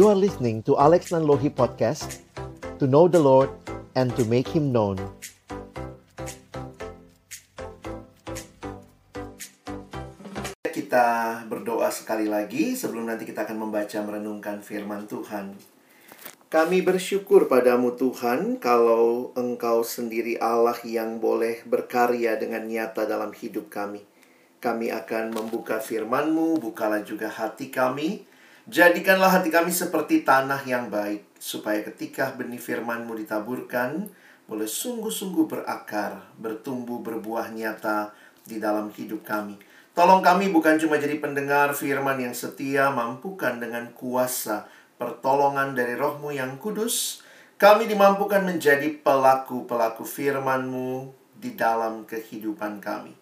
You are listening to Alex Nanlohi Podcast To know the Lord and to make Him known Kita berdoa sekali lagi sebelum nanti kita akan membaca merenungkan firman Tuhan. Kami bersyukur padamu Tuhan kalau Engkau sendiri Allah yang boleh berkarya dengan nyata dalam hidup kami. Kami akan membuka firman-Mu, bukalah juga hati kami. Jadikanlah hati kami seperti tanah yang baik, supaya ketika benih firman-Mu ditaburkan, boleh sungguh-sungguh berakar, bertumbuh, berbuah nyata di dalam hidup kami. Tolong kami bukan cuma jadi pendengar firman yang setia, mampukan dengan kuasa pertolongan dari rohmu yang kudus, kami dimampukan menjadi pelaku-pelaku firman-Mu di dalam kehidupan kami.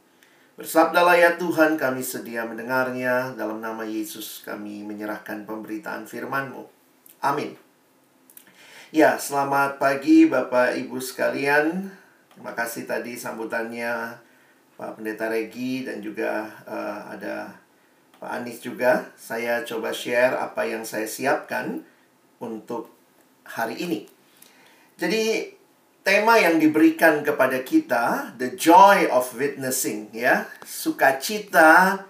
Bersabdalah ya Tuhan, kami sedia mendengarnya. Dalam nama Yesus kami menyerahkan pemberitaan firman-Mu. Amin. Ya, selamat pagi Bapak Ibu sekalian. Terima kasih tadi sambutannya Pak Pendeta Regi dan juga uh, ada Pak Anies juga, saya coba share apa yang saya siapkan untuk hari ini. Jadi tema yang diberikan kepada kita, the joy of witnessing ya, sukacita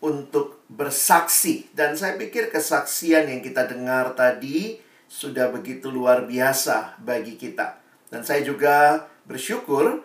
untuk bersaksi dan saya pikir kesaksian yang kita dengar tadi sudah begitu luar biasa bagi kita. Dan saya juga bersyukur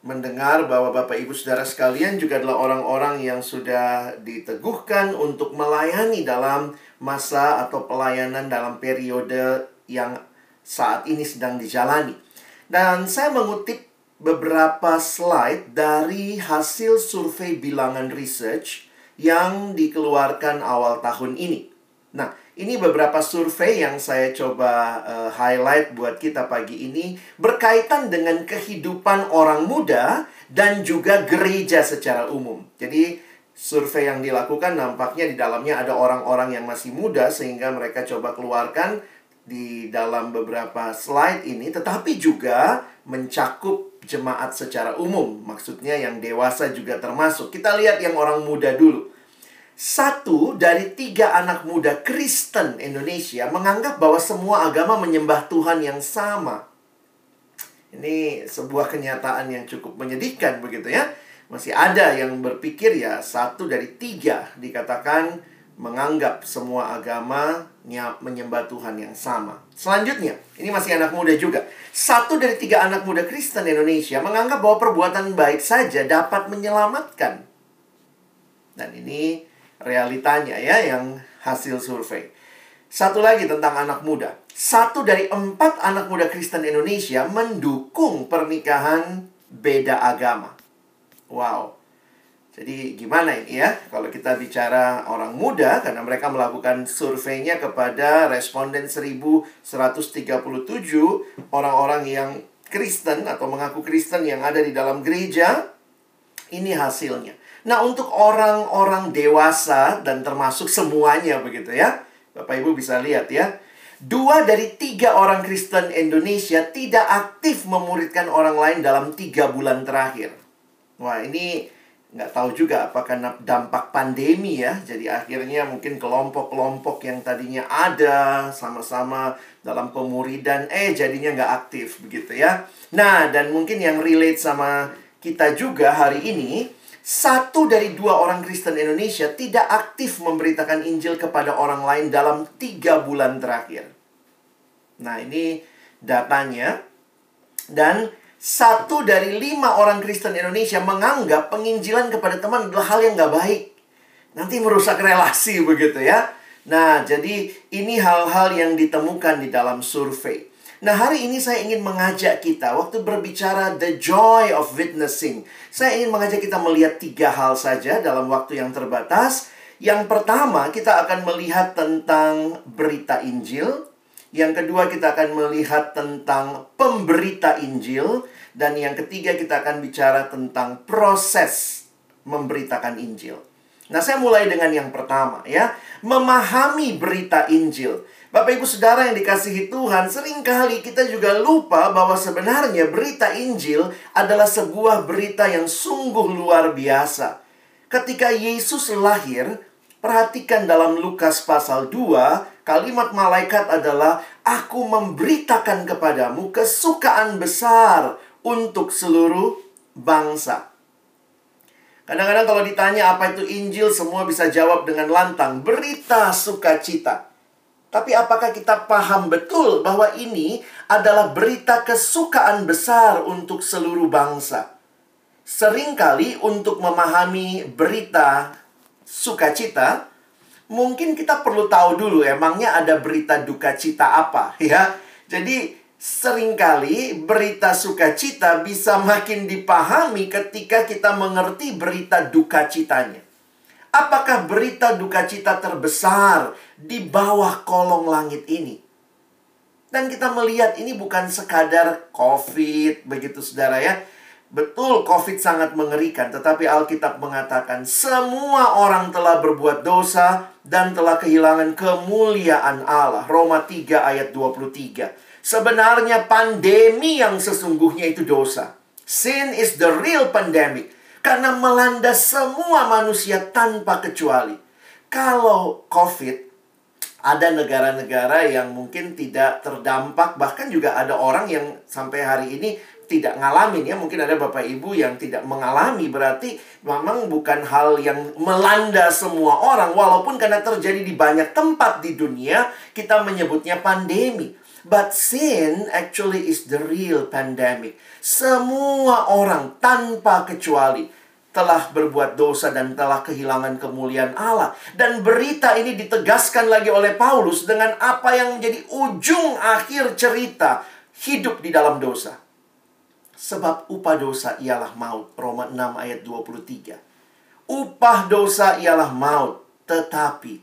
mendengar bahwa Bapak Ibu Saudara sekalian juga adalah orang-orang yang sudah diteguhkan untuk melayani dalam masa atau pelayanan dalam periode yang saat ini sedang dijalani. Dan saya mengutip beberapa slide dari hasil survei bilangan research yang dikeluarkan awal tahun ini. Nah, ini beberapa survei yang saya coba uh, highlight buat kita pagi ini berkaitan dengan kehidupan orang muda dan juga gereja secara umum. Jadi survei yang dilakukan nampaknya di dalamnya ada orang-orang yang masih muda sehingga mereka coba keluarkan di dalam beberapa slide ini tetapi juga mencakup jemaat secara umum. Maksudnya yang dewasa juga termasuk. Kita lihat yang orang muda dulu satu dari tiga anak muda Kristen Indonesia menganggap bahwa semua agama menyembah Tuhan yang sama. Ini sebuah kenyataan yang cukup menyedihkan begitu ya. Masih ada yang berpikir ya satu dari tiga dikatakan menganggap semua agama menyembah Tuhan yang sama. Selanjutnya, ini masih anak muda juga. Satu dari tiga anak muda Kristen Indonesia menganggap bahwa perbuatan baik saja dapat menyelamatkan. Dan ini realitanya ya yang hasil survei. Satu lagi tentang anak muda. Satu dari empat anak muda Kristen Indonesia mendukung pernikahan beda agama. Wow. Jadi gimana ini ya kalau kita bicara orang muda karena mereka melakukan surveinya kepada responden 1137 orang-orang yang Kristen atau mengaku Kristen yang ada di dalam gereja. Ini hasilnya. Nah, untuk orang-orang dewasa dan termasuk semuanya begitu ya. Bapak Ibu bisa lihat ya. Dua dari tiga orang Kristen Indonesia tidak aktif memuridkan orang lain dalam tiga bulan terakhir. Wah, ini nggak tahu juga apakah dampak pandemi ya. Jadi akhirnya mungkin kelompok-kelompok yang tadinya ada sama-sama dalam pemuridan, eh jadinya nggak aktif begitu ya. Nah, dan mungkin yang relate sama kita juga hari ini, satu dari dua orang Kristen Indonesia tidak aktif memberitakan Injil kepada orang lain dalam tiga bulan terakhir. Nah, ini datanya. Dan satu dari lima orang Kristen Indonesia menganggap penginjilan kepada teman adalah hal yang nggak baik. Nanti merusak relasi begitu ya. Nah, jadi ini hal-hal yang ditemukan di dalam survei. Nah, hari ini saya ingin mengajak kita waktu berbicara the joy of witnessing. Saya ingin mengajak kita melihat tiga hal saja dalam waktu yang terbatas. Yang pertama, kita akan melihat tentang berita Injil. Yang kedua, kita akan melihat tentang pemberita Injil. Dan yang ketiga, kita akan bicara tentang proses memberitakan Injil. Nah, saya mulai dengan yang pertama ya. Memahami berita Injil. Bapak Ibu Saudara yang dikasihi Tuhan, sering kali kita juga lupa bahwa sebenarnya berita Injil adalah sebuah berita yang sungguh luar biasa. Ketika Yesus lahir, Perhatikan dalam Lukas pasal 2, kalimat malaikat adalah aku memberitakan kepadamu kesukaan besar untuk seluruh bangsa. Kadang-kadang kalau ditanya apa itu Injil, semua bisa jawab dengan lantang, berita sukacita. Tapi apakah kita paham betul bahwa ini adalah berita kesukaan besar untuk seluruh bangsa? Seringkali untuk memahami berita sukacita, mungkin kita perlu tahu dulu emangnya ada berita duka cita apa ya. Jadi sering kali berita sukacita bisa makin dipahami ketika kita mengerti berita duka citanya. Apakah berita duka cita terbesar di bawah kolong langit ini? Dan kita melihat ini bukan sekadar COVID, begitu saudara ya Betul, COVID sangat mengerikan, tetapi Alkitab mengatakan semua orang telah berbuat dosa dan telah kehilangan kemuliaan Allah. Roma 3 ayat 23. Sebenarnya pandemi yang sesungguhnya itu dosa. Sin is the real pandemic karena melanda semua manusia tanpa kecuali. Kalau COVID ada negara-negara yang mungkin tidak terdampak bahkan juga ada orang yang sampai hari ini tidak ngalamin ya. Mungkin ada bapak ibu yang tidak mengalami. Berarti memang bukan hal yang melanda semua orang. Walaupun karena terjadi di banyak tempat di dunia kita menyebutnya pandemi. But sin actually is the real pandemic. Semua orang tanpa kecuali telah berbuat dosa dan telah kehilangan kemuliaan Allah. Dan berita ini ditegaskan lagi oleh Paulus dengan apa yang menjadi ujung akhir cerita hidup di dalam dosa. Sebab upah dosa ialah maut. Roma 6 ayat 23. Upah dosa ialah maut. Tetapi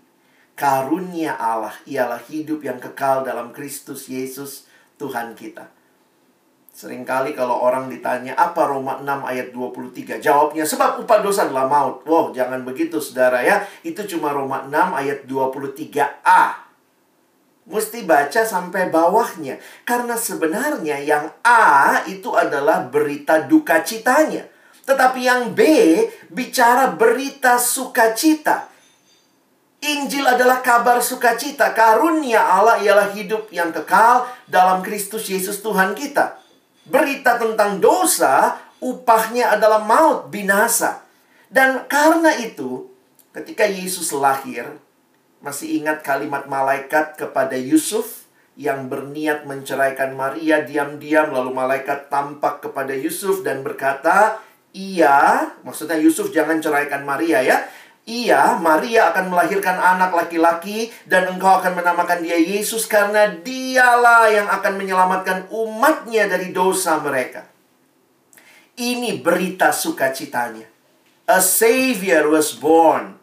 karunia Allah ialah hidup yang kekal dalam Kristus Yesus Tuhan kita. Seringkali kalau orang ditanya apa Roma 6 ayat 23 Jawabnya sebab upah dosa adalah maut Wow jangan begitu saudara ya Itu cuma Roma 6 ayat 23a Mesti baca sampai bawahnya. Karena sebenarnya yang A itu adalah berita duka citanya. Tetapi yang B bicara berita sukacita. Injil adalah kabar sukacita. Karunia Allah ialah hidup yang kekal dalam Kristus Yesus Tuhan kita. Berita tentang dosa, upahnya adalah maut, binasa. Dan karena itu, ketika Yesus lahir, masih ingat kalimat malaikat kepada Yusuf yang berniat menceraikan Maria diam-diam lalu malaikat tampak kepada Yusuf dan berkata, "Iya, maksudnya Yusuf jangan ceraikan Maria ya. Iya, Maria akan melahirkan anak laki-laki dan engkau akan menamakan dia Yesus karena dialah yang akan menyelamatkan umatnya dari dosa mereka." Ini berita sukacitanya. A savior was born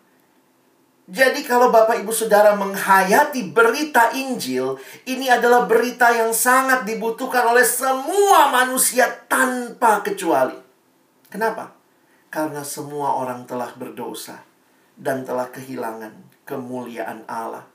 jadi kalau Bapak Ibu Saudara menghayati berita Injil, ini adalah berita yang sangat dibutuhkan oleh semua manusia tanpa kecuali. Kenapa? Karena semua orang telah berdosa dan telah kehilangan kemuliaan Allah.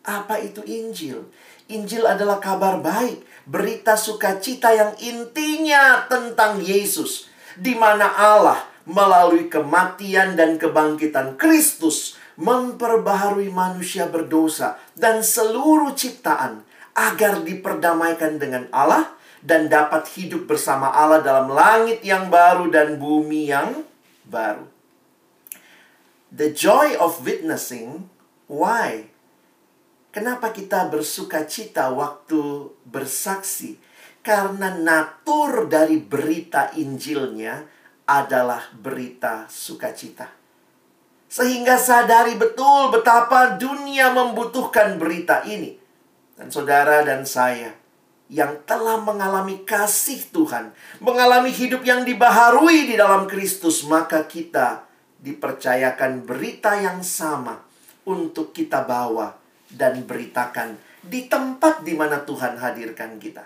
Apa itu Injil? Injil adalah kabar baik, berita sukacita yang intinya tentang Yesus, di mana Allah melalui kematian dan kebangkitan Kristus memperbaharui manusia berdosa dan seluruh ciptaan agar diperdamaikan dengan Allah dan dapat hidup bersama Allah dalam langit yang baru dan bumi yang baru. The joy of witnessing, why? Kenapa kita bersuka cita waktu bersaksi? Karena natur dari berita Injilnya adalah berita sukacita. Sehingga sadari betul betapa dunia membutuhkan berita ini. Dan saudara dan saya yang telah mengalami kasih Tuhan, mengalami hidup yang dibaharui di dalam Kristus, maka kita dipercayakan berita yang sama untuk kita bawa dan beritakan di tempat di mana Tuhan hadirkan kita.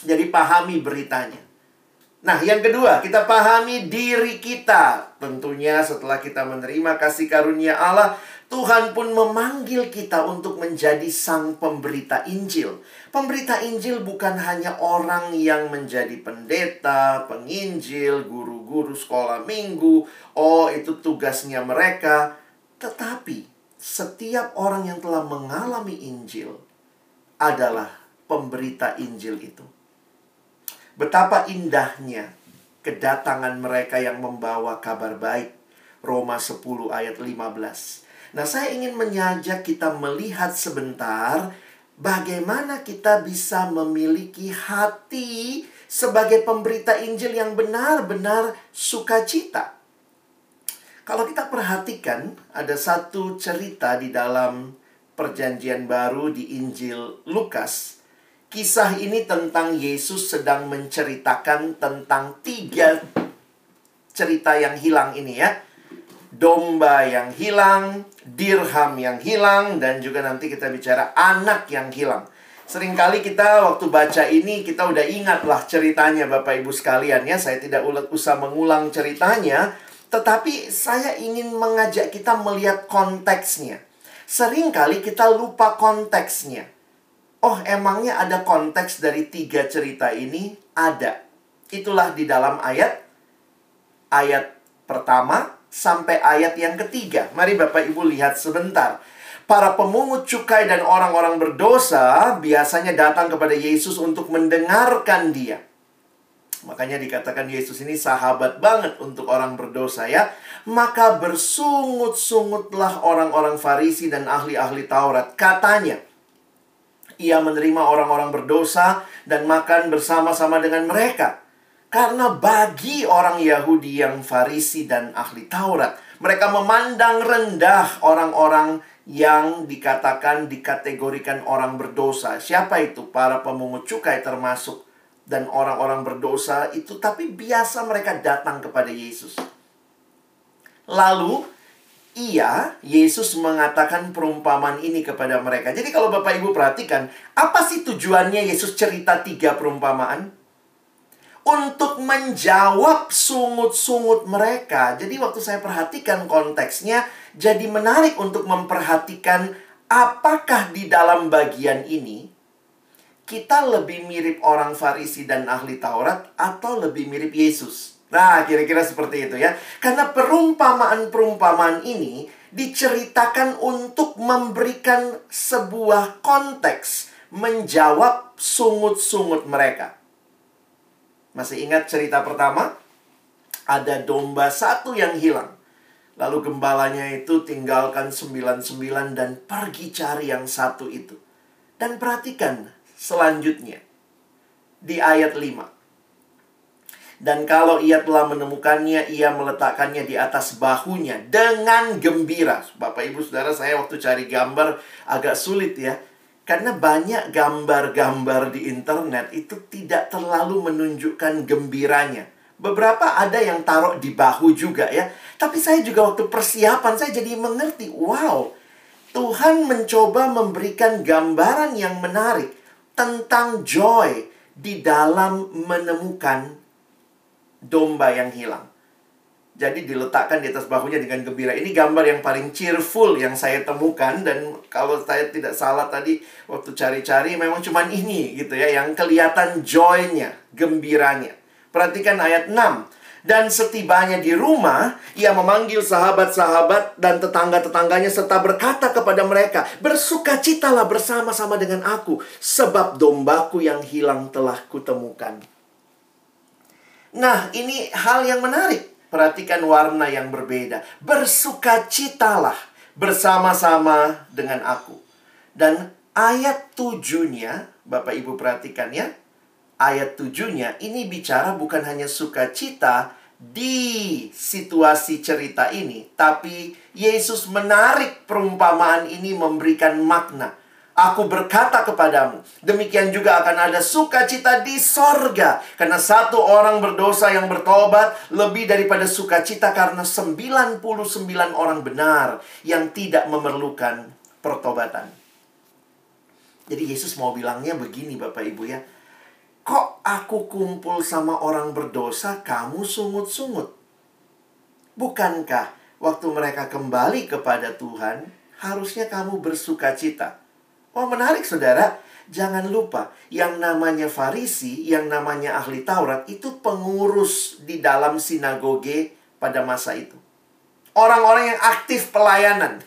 Jadi pahami beritanya. Nah, yang kedua, kita pahami diri kita. Tentunya setelah kita menerima kasih karunia Allah, Tuhan pun memanggil kita untuk menjadi sang pemberita Injil. Pemberita Injil bukan hanya orang yang menjadi pendeta, penginjil, guru-guru sekolah minggu. Oh, itu tugasnya mereka. Tetapi setiap orang yang telah mengalami Injil adalah pemberita Injil itu. Betapa indahnya kedatangan mereka yang membawa kabar baik. Roma 10 ayat 15. Nah, saya ingin mengajak kita melihat sebentar bagaimana kita bisa memiliki hati sebagai pemberita Injil yang benar-benar sukacita. Kalau kita perhatikan, ada satu cerita di dalam Perjanjian Baru di Injil Lukas. Kisah ini tentang Yesus sedang menceritakan tentang tiga cerita yang hilang ini ya. Domba yang hilang, dirham yang hilang, dan juga nanti kita bicara anak yang hilang. Seringkali kita waktu baca ini kita udah ingat lah ceritanya Bapak Ibu sekalian ya. Saya tidak usah mengulang ceritanya, tetapi saya ingin mengajak kita melihat konteksnya. Seringkali kita lupa konteksnya. Oh, emangnya ada konteks dari tiga cerita ini? Ada. Itulah di dalam ayat ayat pertama sampai ayat yang ketiga. Mari Bapak Ibu lihat sebentar. Para pemungut cukai dan orang-orang berdosa biasanya datang kepada Yesus untuk mendengarkan dia. Makanya dikatakan Yesus ini sahabat banget untuk orang berdosa ya. Maka bersungut-sungutlah orang-orang Farisi dan ahli-ahli Taurat. Katanya, ia menerima orang-orang berdosa dan makan bersama-sama dengan mereka. Karena bagi orang Yahudi yang Farisi dan ahli Taurat, mereka memandang rendah orang-orang yang dikatakan dikategorikan orang berdosa. Siapa itu? Para pemungut cukai termasuk dan orang-orang berdosa itu, tapi biasa mereka datang kepada Yesus. Lalu, ia, Yesus mengatakan perumpamaan ini kepada mereka. Jadi kalau Bapak Ibu perhatikan, apa sih tujuannya Yesus cerita tiga perumpamaan? Untuk menjawab sungut-sungut mereka. Jadi waktu saya perhatikan konteksnya, jadi menarik untuk memperhatikan apakah di dalam bagian ini kita lebih mirip orang Farisi dan ahli Taurat atau lebih mirip Yesus? Nah, kira-kira seperti itu ya. Karena perumpamaan-perumpamaan ini diceritakan untuk memberikan sebuah konteks menjawab sungut-sungut mereka. Masih ingat cerita pertama? Ada domba satu yang hilang. Lalu gembalanya itu tinggalkan sembilan-sembilan dan pergi cari yang satu itu. Dan perhatikan, selanjutnya di ayat 5. Dan kalau ia telah menemukannya, ia meletakkannya di atas bahunya dengan gembira. Bapak Ibu Saudara, saya waktu cari gambar agak sulit ya. Karena banyak gambar-gambar di internet itu tidak terlalu menunjukkan gembiranya. Beberapa ada yang taruh di bahu juga ya. Tapi saya juga waktu persiapan saya jadi mengerti, wow, Tuhan mencoba memberikan gambaran yang menarik tentang joy di dalam menemukan domba yang hilang. Jadi diletakkan di atas bahunya dengan gembira. Ini gambar yang paling cheerful yang saya temukan dan kalau saya tidak salah tadi waktu cari-cari memang cuma ini gitu ya yang kelihatan joy-nya, gembiranya. Perhatikan ayat 6. Dan setibanya di rumah, ia memanggil sahabat-sahabat dan tetangga-tetangganya serta berkata kepada mereka, Bersukacitalah bersama-sama dengan aku, sebab dombaku yang hilang telah kutemukan. Nah, ini hal yang menarik. Perhatikan warna yang berbeda. Bersukacitalah bersama-sama dengan aku. Dan ayat tujuhnya, Bapak Ibu perhatikan ya, ayat tujuhnya ini bicara bukan hanya sukacita di situasi cerita ini, tapi Yesus menarik perumpamaan ini memberikan makna. Aku berkata kepadamu, demikian juga akan ada sukacita di sorga. Karena satu orang berdosa yang bertobat lebih daripada sukacita karena 99 orang benar yang tidak memerlukan pertobatan. Jadi Yesus mau bilangnya begini Bapak Ibu ya. Kok aku kumpul sama orang berdosa, kamu sungut-sungut? Bukankah waktu mereka kembali kepada Tuhan, harusnya kamu bersuka cita? Oh menarik saudara, jangan lupa yang namanya Farisi, yang namanya ahli Taurat itu pengurus di dalam sinagoge pada masa itu. Orang-orang yang aktif pelayanan.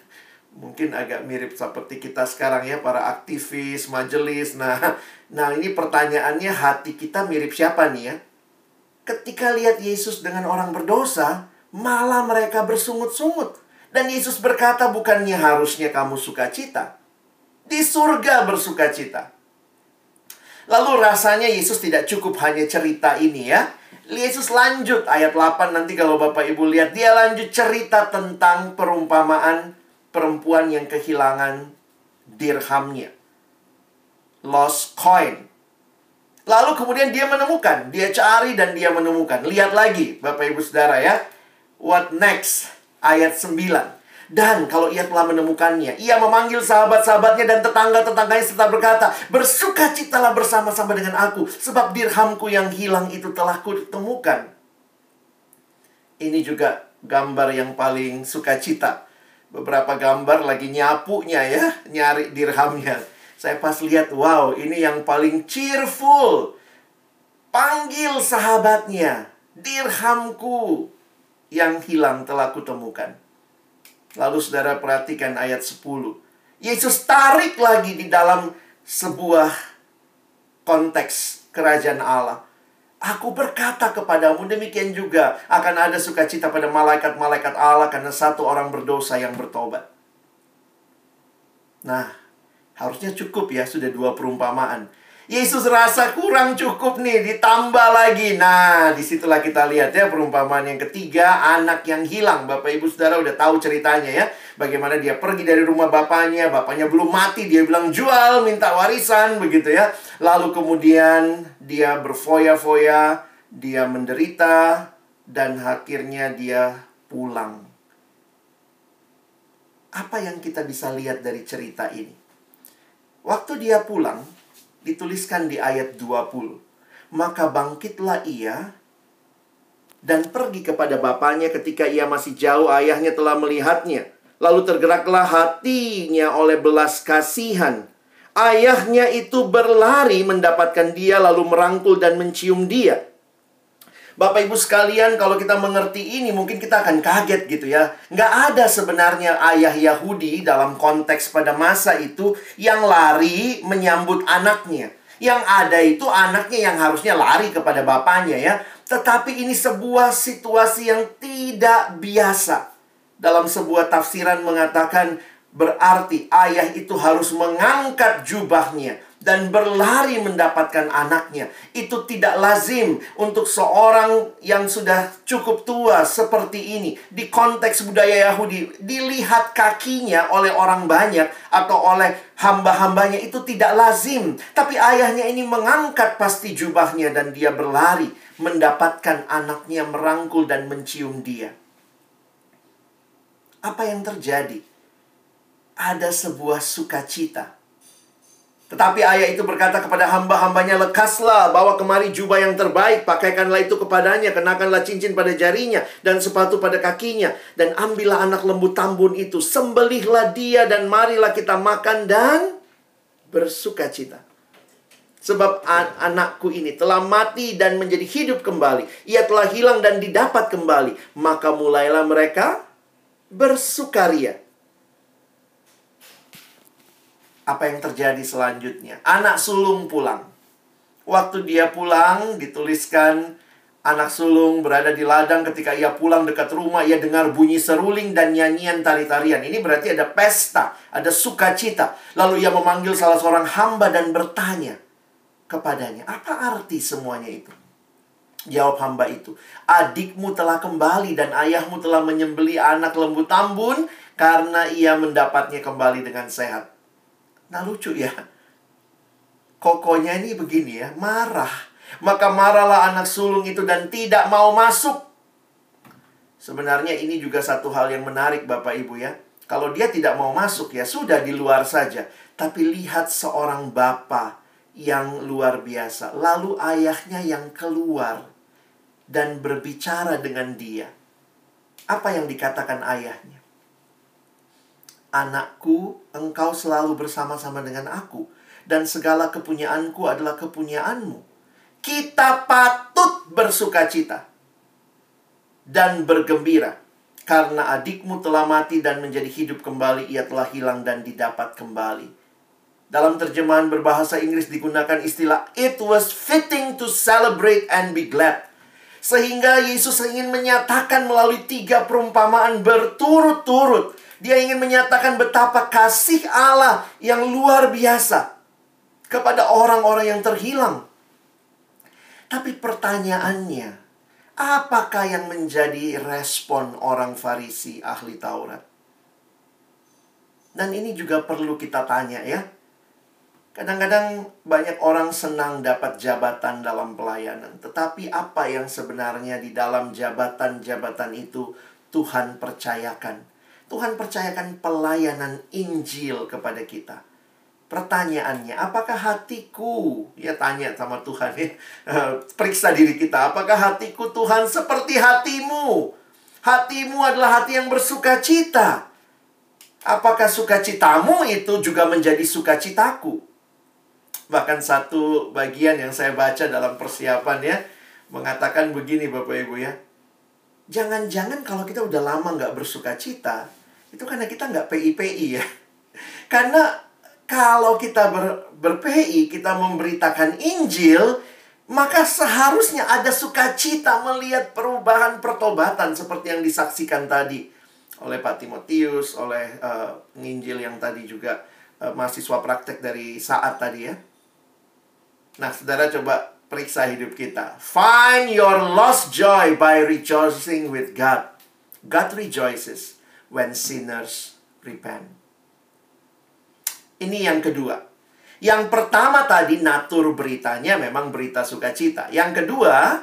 Mungkin agak mirip seperti kita sekarang ya, para aktivis, majelis. Nah, nah ini pertanyaannya hati kita mirip siapa nih ya? Ketika lihat Yesus dengan orang berdosa, malah mereka bersungut-sungut. Dan Yesus berkata, bukannya harusnya kamu sukacita. Di surga bersukacita. Lalu rasanya Yesus tidak cukup hanya cerita ini ya. Yesus lanjut ayat 8 nanti kalau Bapak Ibu lihat dia lanjut cerita tentang perumpamaan perempuan yang kehilangan dirhamnya. Lost coin. Lalu kemudian dia menemukan, dia cari dan dia menemukan. Lihat lagi Bapak Ibu Saudara ya. What next? Ayat 9. Dan kalau ia telah menemukannya, ia memanggil sahabat-sahabatnya dan tetangga-tetangganya serta berkata, Bersukacitalah bersama-sama dengan aku, sebab dirhamku yang hilang itu telah kutemukan. Ini juga gambar yang paling sukacita. Beberapa gambar lagi nyapunya ya, nyari dirhamnya. Saya pas lihat, wow, ini yang paling cheerful. Panggil sahabatnya, dirhamku yang hilang telah kutemukan. Lalu saudara perhatikan ayat 10. Yesus tarik lagi di dalam sebuah konteks kerajaan Allah. Aku berkata kepadamu demikian juga akan ada sukacita pada malaikat-malaikat Allah karena satu orang berdosa yang bertobat. Nah, harusnya cukup ya sudah dua perumpamaan. Yesus rasa kurang cukup nih, ditambah lagi. Nah, di situlah kita lihat ya perumpamaan yang ketiga, anak yang hilang. Bapak Ibu Saudara udah tahu ceritanya ya. Bagaimana dia pergi dari rumah bapaknya, bapaknya belum mati, dia bilang jual, minta warisan, begitu ya. Lalu kemudian dia berfoya-foya, dia menderita, dan akhirnya dia pulang. Apa yang kita bisa lihat dari cerita ini? Waktu dia pulang, dituliskan di ayat 20. Maka bangkitlah ia dan pergi kepada bapaknya ketika ia masih jauh ayahnya telah melihatnya. Lalu tergeraklah hatinya oleh belas kasihan. Ayahnya itu berlari mendapatkan dia lalu merangkul dan mencium dia. Bapak Ibu sekalian, kalau kita mengerti ini mungkin kita akan kaget gitu ya. Nggak ada sebenarnya ayah Yahudi dalam konteks pada masa itu yang lari menyambut anaknya. Yang ada itu anaknya yang harusnya lari kepada bapaknya ya. Tetapi ini sebuah situasi yang tidak biasa. Dalam sebuah tafsiran mengatakan berarti ayah itu harus mengangkat jubahnya dan berlari mendapatkan anaknya. Itu tidak lazim untuk seorang yang sudah cukup tua seperti ini. Di konteks budaya Yahudi, dilihat kakinya oleh orang banyak atau oleh hamba-hambanya itu tidak lazim. Tapi ayahnya ini mengangkat pasti jubahnya dan dia berlari mendapatkan anaknya merangkul dan mencium dia. Apa yang terjadi? Ada sebuah sukacita tetapi ayah itu berkata kepada hamba-hambanya, lekaslah, bawa kemari jubah yang terbaik, pakaikanlah itu kepadanya, kenakanlah cincin pada jarinya, dan sepatu pada kakinya, dan ambillah anak lembu tambun itu, sembelihlah dia, dan marilah kita makan dan bersuka cita. Sebab an anakku ini telah mati dan menjadi hidup kembali. Ia telah hilang dan didapat kembali. Maka mulailah mereka bersukaria apa yang terjadi selanjutnya. Anak sulung pulang. Waktu dia pulang, dituliskan anak sulung berada di ladang ketika ia pulang dekat rumah, ia dengar bunyi seruling dan nyanyian tari-tarian. Ini berarti ada pesta, ada sukacita. Lalu ia memanggil salah seorang hamba dan bertanya kepadanya, apa arti semuanya itu? Jawab hamba itu, adikmu telah kembali dan ayahmu telah menyembeli anak lembu tambun karena ia mendapatnya kembali dengan sehat. Nah lucu ya. Kokonya ini begini ya, marah. Maka marahlah anak sulung itu dan tidak mau masuk. Sebenarnya ini juga satu hal yang menarik Bapak Ibu ya. Kalau dia tidak mau masuk ya sudah di luar saja. Tapi lihat seorang bapak yang luar biasa. Lalu ayahnya yang keluar dan berbicara dengan dia. Apa yang dikatakan ayahnya? Anakku, engkau selalu bersama-sama dengan aku, dan segala kepunyaanku adalah kepunyaanmu. Kita patut bersuka cita dan bergembira. Karena adikmu telah mati dan menjadi hidup kembali, ia telah hilang dan didapat kembali. Dalam terjemahan berbahasa Inggris digunakan istilah it was fitting to celebrate and be glad. Sehingga Yesus ingin menyatakan melalui tiga perumpamaan berturut-turut. Dia ingin menyatakan betapa kasih Allah yang luar biasa kepada orang-orang yang terhilang. Tapi pertanyaannya, Apakah yang menjadi respon orang Farisi ahli Taurat? Dan ini juga perlu kita tanya ya. Kadang-kadang banyak orang senang dapat jabatan dalam pelayanan, tetapi apa yang sebenarnya di dalam jabatan-jabatan itu Tuhan percayakan? Tuhan percayakan pelayanan Injil kepada kita. Pertanyaannya, apakah hatiku? Ya tanya sama Tuhan ya. Eh, periksa diri kita, apakah hatiku Tuhan seperti hatimu? Hatimu adalah hati yang bersuka cita. Apakah sukacitamu itu juga menjadi sukacitaku? Bahkan satu bagian yang saya baca dalam persiapan ya, mengatakan begini Bapak Ibu ya. Jangan-jangan kalau kita udah lama nggak bersuka cita, itu karena kita nggak PIPI ya. Karena kalau kita ber, berPI, kita memberitakan Injil, maka seharusnya ada sukacita melihat perubahan pertobatan seperti yang disaksikan tadi oleh Pak Timotius, oleh uh, Injil yang tadi juga uh, mahasiswa praktek dari saat tadi ya. Nah, saudara coba periksa hidup kita. Find your lost joy by rejoicing with God. God rejoices when sinners repent. Ini yang kedua. Yang pertama tadi natur beritanya memang berita sukacita. Yang kedua,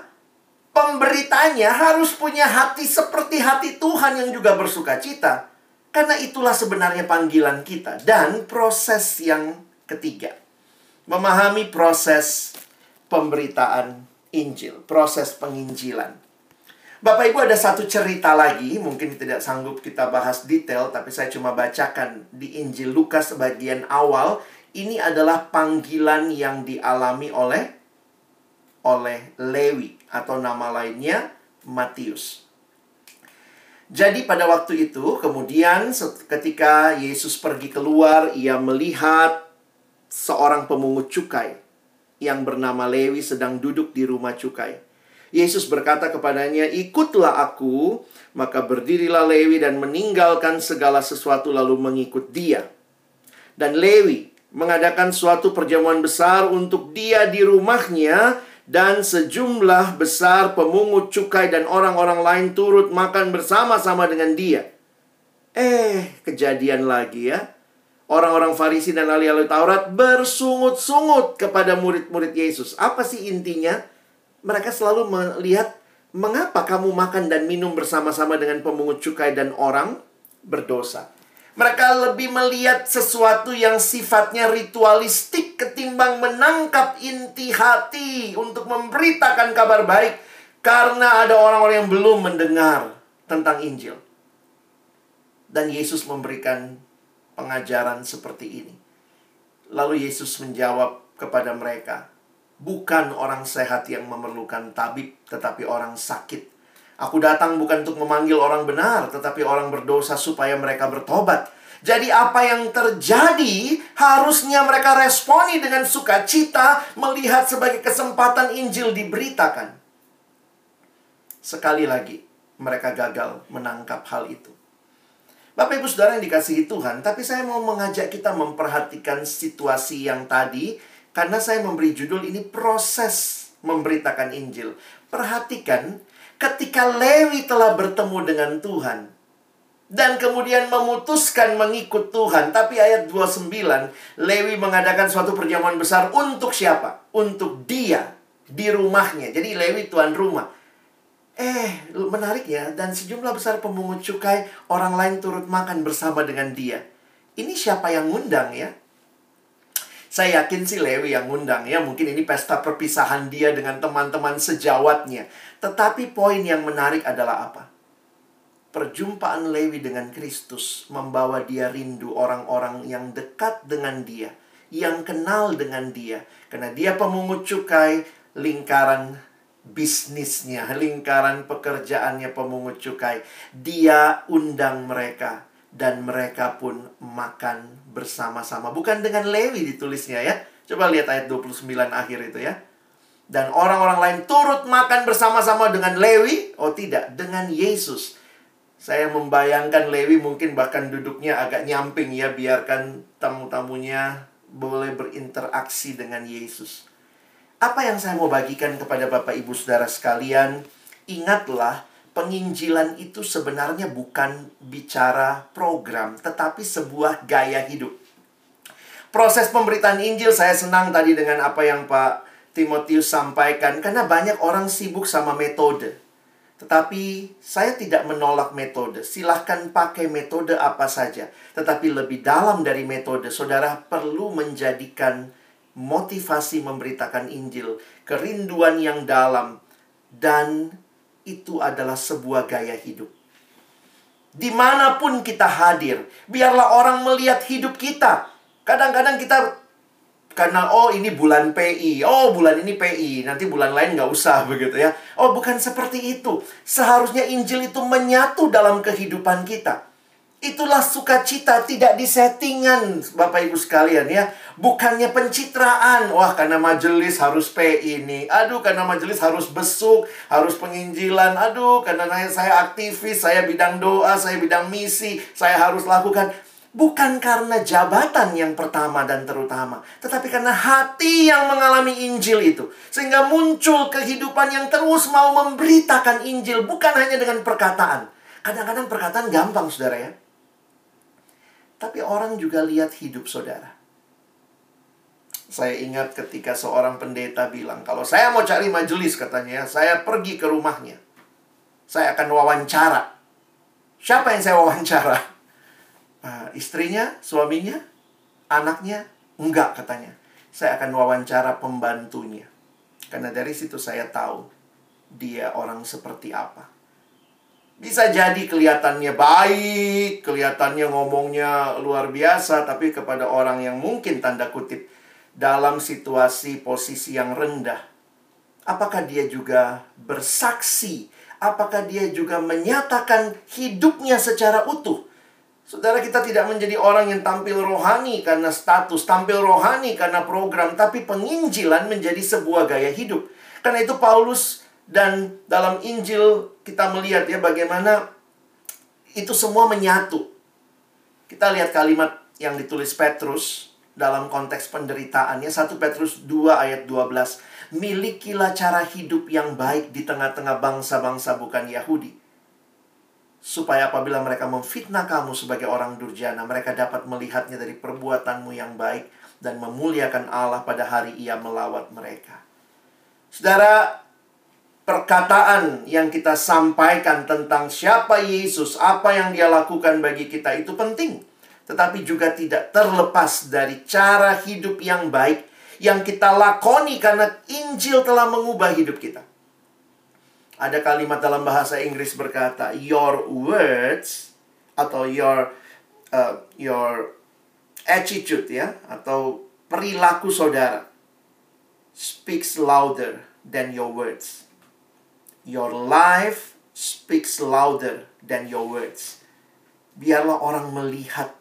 pemberitanya harus punya hati seperti hati Tuhan yang juga bersukacita. Karena itulah sebenarnya panggilan kita. Dan proses yang ketiga. Memahami proses pemberitaan Injil. Proses penginjilan. Bapak Ibu ada satu cerita lagi, mungkin tidak sanggup kita bahas detail, tapi saya cuma bacakan di Injil Lukas bagian awal. Ini adalah panggilan yang dialami oleh oleh Lewi atau nama lainnya Matius. Jadi pada waktu itu, kemudian ketika Yesus pergi keluar, ia melihat seorang pemungut cukai yang bernama Lewi sedang duduk di rumah cukai. Yesus berkata kepadanya, "Ikutlah aku." Maka berdirilah Lewi dan meninggalkan segala sesuatu lalu mengikut dia. Dan Lewi mengadakan suatu perjamuan besar untuk dia di rumahnya dan sejumlah besar pemungut cukai dan orang-orang lain turut makan bersama-sama dengan dia. Eh, kejadian lagi ya. Orang-orang Farisi dan ahli-ahli Taurat bersungut-sungut kepada murid-murid Yesus. Apa sih intinya? Mereka selalu melihat mengapa kamu makan dan minum bersama-sama dengan pemungut cukai dan orang berdosa. Mereka lebih melihat sesuatu yang sifatnya ritualistik ketimbang menangkap inti hati untuk memberitakan kabar baik karena ada orang-orang yang belum mendengar tentang Injil. Dan Yesus memberikan pengajaran seperti ini. Lalu Yesus menjawab kepada mereka, Bukan orang sehat yang memerlukan tabib, tetapi orang sakit. Aku datang bukan untuk memanggil orang benar, tetapi orang berdosa supaya mereka bertobat. Jadi apa yang terjadi harusnya mereka responi dengan sukacita melihat sebagai kesempatan Injil diberitakan. Sekali lagi, mereka gagal menangkap hal itu. Bapak Ibu Saudara yang dikasihi Tuhan, tapi saya mau mengajak kita memperhatikan situasi yang tadi karena saya memberi judul ini proses memberitakan Injil. Perhatikan ketika Lewi telah bertemu dengan Tuhan dan kemudian memutuskan mengikut Tuhan. Tapi ayat 29, Lewi mengadakan suatu perjamuan besar untuk siapa? Untuk dia di rumahnya. Jadi Lewi tuan rumah. Eh, menarik ya. Dan sejumlah besar pemungut cukai, orang lain turut makan bersama dengan dia. Ini siapa yang ngundang ya? Saya yakin sih Lewi yang ngundang ya. Mungkin ini pesta perpisahan dia dengan teman-teman sejawatnya. Tetapi poin yang menarik adalah apa? Perjumpaan Lewi dengan Kristus membawa dia rindu orang-orang yang dekat dengan dia, yang kenal dengan dia. Karena dia pemungut cukai, lingkaran bisnisnya, lingkaran pekerjaannya pemungut cukai. Dia undang mereka dan mereka pun makan bersama-sama. Bukan dengan Lewi ditulisnya ya. Coba lihat ayat 29 akhir itu ya. Dan orang-orang lain turut makan bersama-sama dengan Lewi. Oh tidak, dengan Yesus. Saya membayangkan Lewi mungkin bahkan duduknya agak nyamping ya. Biarkan tamu-tamunya boleh berinteraksi dengan Yesus. Apa yang saya mau bagikan kepada Bapak Ibu Saudara sekalian, ingatlah penginjilan itu sebenarnya bukan bicara program, tetapi sebuah gaya hidup. Proses pemberitaan Injil saya senang tadi dengan apa yang Pak Timotius sampaikan karena banyak orang sibuk sama metode. Tetapi saya tidak menolak metode. Silahkan pakai metode apa saja. Tetapi lebih dalam dari metode, saudara perlu menjadikan motivasi memberitakan Injil, kerinduan yang dalam, dan itu adalah sebuah gaya hidup. Di mana pun kita hadir, biarlah orang melihat hidup kita. Kadang-kadang kita karena oh ini bulan PI, oh bulan ini PI, nanti bulan lain nggak usah begitu ya. Oh bukan seperti itu. Seharusnya Injil itu menyatu dalam kehidupan kita. Itulah sukacita tidak disettingan Bapak Ibu sekalian ya. Bukannya pencitraan. Wah karena majelis harus P ini. Aduh karena majelis harus besuk. Harus penginjilan. Aduh karena saya aktivis. Saya bidang doa. Saya bidang misi. Saya harus lakukan. Bukan karena jabatan yang pertama dan terutama. Tetapi karena hati yang mengalami Injil itu. Sehingga muncul kehidupan yang terus mau memberitakan Injil. Bukan hanya dengan perkataan. Kadang-kadang perkataan gampang saudara ya. Tapi orang juga lihat hidup saudara. Saya ingat ketika seorang pendeta bilang, kalau saya mau cari majelis katanya, saya pergi ke rumahnya. Saya akan wawancara. Siapa yang saya wawancara? Uh, istrinya, suaminya, anaknya? Enggak katanya. Saya akan wawancara pembantunya. Karena dari situ saya tahu dia orang seperti apa. Bisa jadi kelihatannya baik, kelihatannya ngomongnya luar biasa, tapi kepada orang yang mungkin tanda kutip dalam situasi posisi yang rendah. Apakah dia juga bersaksi? Apakah dia juga menyatakan hidupnya secara utuh? Saudara kita tidak menjadi orang yang tampil rohani karena status, tampil rohani karena program, tapi penginjilan menjadi sebuah gaya hidup. Karena itu Paulus dan dalam Injil kita melihat ya bagaimana itu semua menyatu. Kita lihat kalimat yang ditulis Petrus dalam konteks penderitaannya 1 Petrus 2 ayat 12. Milikilah cara hidup yang baik di tengah-tengah bangsa-bangsa bukan Yahudi. Supaya apabila mereka memfitnah kamu sebagai orang durjana, mereka dapat melihatnya dari perbuatanmu yang baik dan memuliakan Allah pada hari ia melawat mereka. Saudara, perkataan yang kita sampaikan tentang siapa Yesus, apa yang dia lakukan bagi kita itu penting. Tetapi juga tidak terlepas dari cara hidup yang baik yang kita lakoni karena Injil telah mengubah hidup kita. Ada kalimat dalam bahasa Inggris berkata, your words atau your uh, your attitude ya atau perilaku saudara speaks louder than your words. Your life speaks louder than your words. Biarlah orang melihat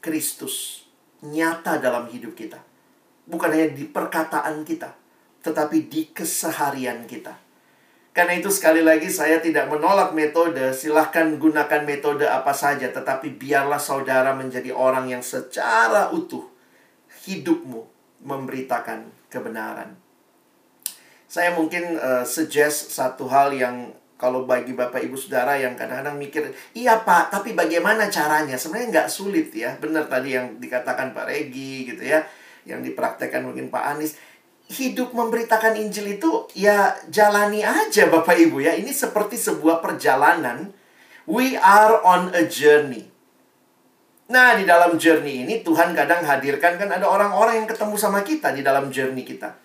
Kristus nyata dalam hidup kita. Bukan hanya di perkataan kita, tetapi di keseharian kita. Karena itu sekali lagi saya tidak menolak metode, silahkan gunakan metode apa saja, tetapi biarlah saudara menjadi orang yang secara utuh hidupmu memberitakan kebenaran. Saya mungkin uh, suggest satu hal yang kalau bagi Bapak Ibu Saudara yang kadang-kadang mikir, iya Pak, tapi bagaimana caranya? Sebenarnya nggak sulit ya. Benar tadi yang dikatakan Pak Regi gitu ya. Yang dipraktekkan mungkin Pak Anies. Hidup memberitakan Injil itu ya jalani aja Bapak Ibu ya. Ini seperti sebuah perjalanan. We are on a journey. Nah, di dalam journey ini Tuhan kadang hadirkan kan ada orang-orang yang ketemu sama kita di dalam journey kita